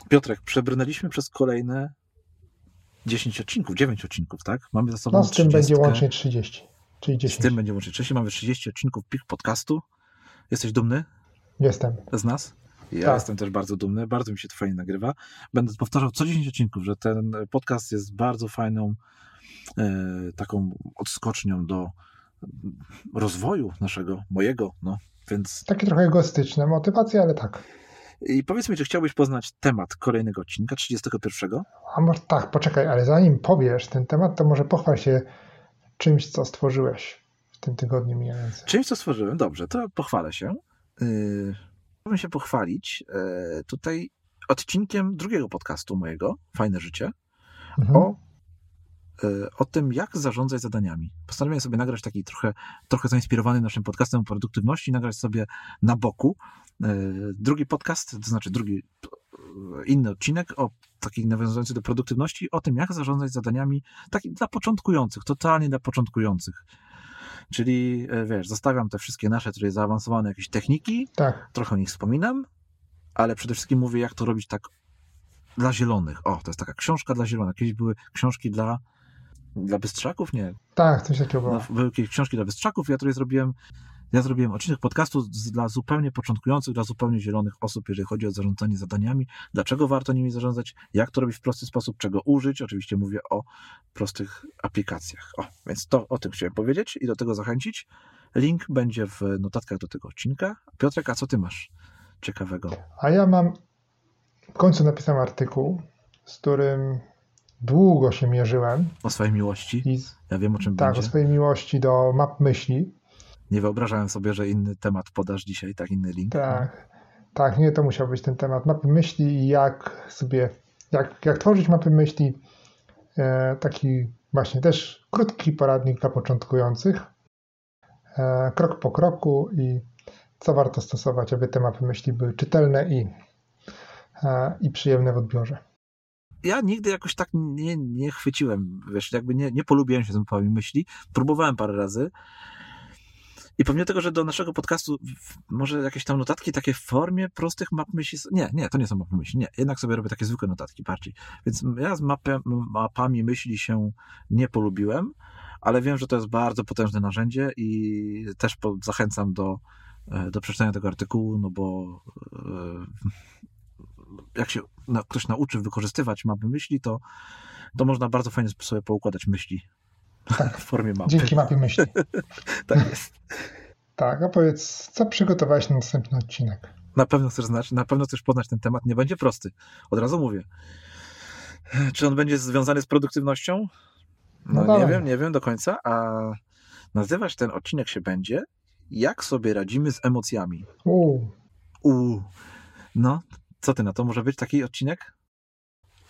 Speaker 1: Piotrek, przebrnęliśmy przez kolejne 10 odcinków, 9 odcinków, tak? Mamy za sobą.
Speaker 2: No, z tym 30. będzie łącznie 30. Czyli 10.
Speaker 1: Z tym będzie łącznie 30. Mamy 30 odcinków PIK podcastu. Jesteś dumny?
Speaker 2: Jestem.
Speaker 1: Z nas? Ja tak. jestem też bardzo dumny, bardzo mi się to fajnie nagrywa. Będę powtarzał co 10 odcinków, że ten podcast jest bardzo fajną e, taką odskocznią do rozwoju naszego, mojego, no, więc...
Speaker 2: Takie trochę egostyczne motywacje, ale tak.
Speaker 1: I powiedz mi, czy chciałbyś poznać temat kolejnego odcinka, 31?
Speaker 2: A może tak, poczekaj, ale zanim powiesz ten temat, to może pochwal się czymś, co stworzyłeś tym tygodniu mijającym.
Speaker 1: Czymś, co stworzyłem, dobrze, to pochwalę się. Yy, chciałbym się pochwalić yy, tutaj odcinkiem drugiego podcastu mojego, Fajne Życie, mhm. o, yy, o tym, jak zarządzać zadaniami. Postanowiłem sobie nagrać taki trochę, trochę zainspirowany naszym podcastem o produktywności, nagrać sobie na boku yy, drugi podcast, to znaczy drugi yy, inny odcinek o taki nawiązujący do produktywności, o tym, jak zarządzać zadaniami taki dla początkujących, totalnie dla początkujących. Czyli e, wiesz, zostawiam te wszystkie nasze tutaj zaawansowane jakieś techniki, tak. trochę o nich wspominam, ale przede wszystkim mówię, jak to robić tak dla zielonych. O, to jest taka książka dla zielonych. Kiedyś były książki dla, dla bystrzaków? Nie.
Speaker 2: Tak, coś takiego było.
Speaker 1: No, były kiedyś książki dla bystrzaków. Ja tutaj zrobiłem ja zrobiłem odcinek podcastu dla zupełnie początkujących, dla zupełnie zielonych osób, jeżeli chodzi o zarządzanie zadaniami, dlaczego warto nimi zarządzać, jak to robić w prosty sposób, czego użyć. Oczywiście mówię o prostych aplikacjach. O, więc to o tym chciałem powiedzieć i do tego zachęcić. Link będzie w notatkach do tego odcinka. Piotrek, a co ty masz ciekawego?
Speaker 2: A ja mam w końcu napisałem artykuł, z którym długo się mierzyłem.
Speaker 1: O swojej miłości? I, ja wiem, o czym
Speaker 2: tak,
Speaker 1: będzie.
Speaker 2: Tak, o swojej miłości do map myśli.
Speaker 1: Nie wyobrażałem sobie, że inny temat podasz dzisiaj, tak, inny link.
Speaker 2: Tak, tak, nie, to musiał być ten temat mapy myśli i jak sobie, jak, jak tworzyć mapy myśli. E, taki właśnie też krótki poradnik dla początkujących. E, krok po kroku i co warto stosować, aby te mapy myśli były czytelne i, e, i przyjemne w odbiorze.
Speaker 1: Ja nigdy jakoś tak nie, nie chwyciłem, wiesz, jakby nie, nie polubiłem się z mapami myśli. Próbowałem parę razy, i pomimo tego, że do naszego podcastu może jakieś tam notatki takie w formie prostych map myśli. Nie, nie, to nie są mapy myśli. Nie, jednak sobie robię takie zwykłe notatki bardziej. Więc ja z mapy, mapami myśli się nie polubiłem, ale wiem, że to jest bardzo potężne narzędzie i też po, zachęcam do, e, do przeczytania tego artykułu, no bo e, jak się ktoś nauczy wykorzystywać mapy myśli, to, to można bardzo fajnie sobie poukładać myśli
Speaker 2: tak,
Speaker 1: w formie mapy.
Speaker 2: Dzięki mapie myśli.
Speaker 1: tak jest.
Speaker 2: Tak, a powiedz, co przygotowałeś na następny odcinek?
Speaker 1: Na pewno chcesz znać, na pewno chcesz poznać ten temat. Nie będzie prosty. Od razu mówię. Czy on będzie związany z produktywnością? No, no nie wiem, nie wiem do końca, a nazywać ten odcinek się będzie Jak sobie radzimy z emocjami.
Speaker 2: U.
Speaker 1: U. No, co ty na to? Może być taki odcinek?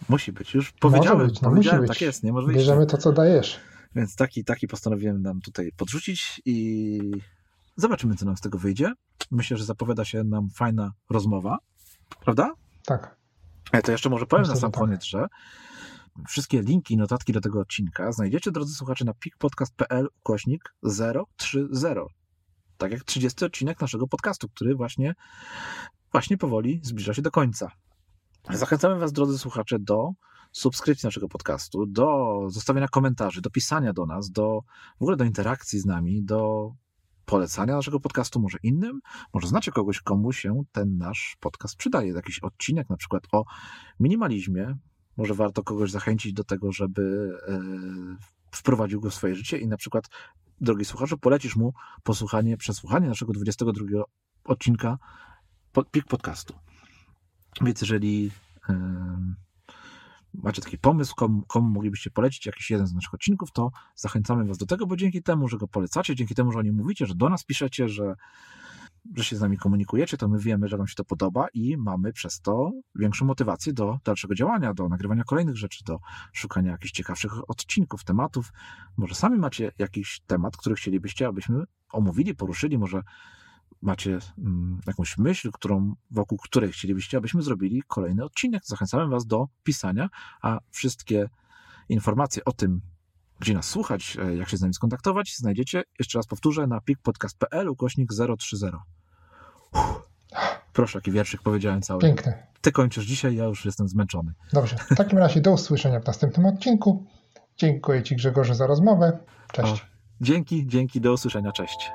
Speaker 1: Musi być. Już powiedziałem,
Speaker 2: może być, no
Speaker 1: powiedziałem tak
Speaker 2: być.
Speaker 1: jest, nie może
Speaker 2: Bierzemy to, co dajesz.
Speaker 1: Więc taki, taki postanowiłem nam tutaj podrzucić i zobaczymy, co nam z tego wyjdzie. Myślę, że zapowiada się nam fajna rozmowa, prawda?
Speaker 2: Tak.
Speaker 1: Ja to jeszcze może powiem Myślę, na sam tak. koniec, że wszystkie linki i notatki do tego odcinka znajdziecie, drodzy słuchacze, na pikpodcast.pl ukośnik 030. Tak jak 30 odcinek naszego podcastu, który właśnie, właśnie powoli zbliża się do końca. Zachęcamy Was, drodzy słuchacze, do subskrypcji naszego podcastu, do zostawienia komentarzy, do pisania do nas, do w ogóle do interakcji z nami, do polecania naszego podcastu może innym, może znacie kogoś, komu się ten nasz podcast przydaje. Jakiś odcinek na przykład o minimalizmie, może warto kogoś zachęcić do tego, żeby e, wprowadził go w swoje życie i na przykład, drogi słuchaczu, polecisz mu posłuchanie, przesłuchanie naszego 22 odcinka PIK podcastu. Więc jeżeli macie taki pomysł, komu, komu moglibyście polecić jakiś jeden z naszych odcinków, to zachęcamy Was do tego, bo dzięki temu, że go polecacie, dzięki temu, że o nim mówicie, że do nas piszecie, że, że się z nami komunikujecie, to my wiemy, że Wam się to podoba i mamy przez to większą motywację do dalszego działania, do nagrywania kolejnych rzeczy, do szukania jakichś ciekawszych odcinków, tematów. Może sami macie jakiś temat, który chcielibyście, abyśmy omówili, poruszyli, może macie mm, jakąś myśl, którą, wokół której chcielibyście, abyśmy zrobili kolejny odcinek. Zachęcamy Was do pisania, a wszystkie informacje o tym, gdzie nas słuchać, e, jak się z nami skontaktować, znajdziecie, jeszcze raz powtórzę, na pikpodcast.pl ukośnik 030. Uff. Proszę, jaki wierszyk powiedziałem cały.
Speaker 2: Piękny.
Speaker 1: Ty kończysz dzisiaj, ja już jestem zmęczony.
Speaker 2: Dobrze, w takim razie do usłyszenia w następnym odcinku. Dziękuję Ci Grzegorze za rozmowę. Cześć. O,
Speaker 1: dzięki, dzięki, do usłyszenia, cześć.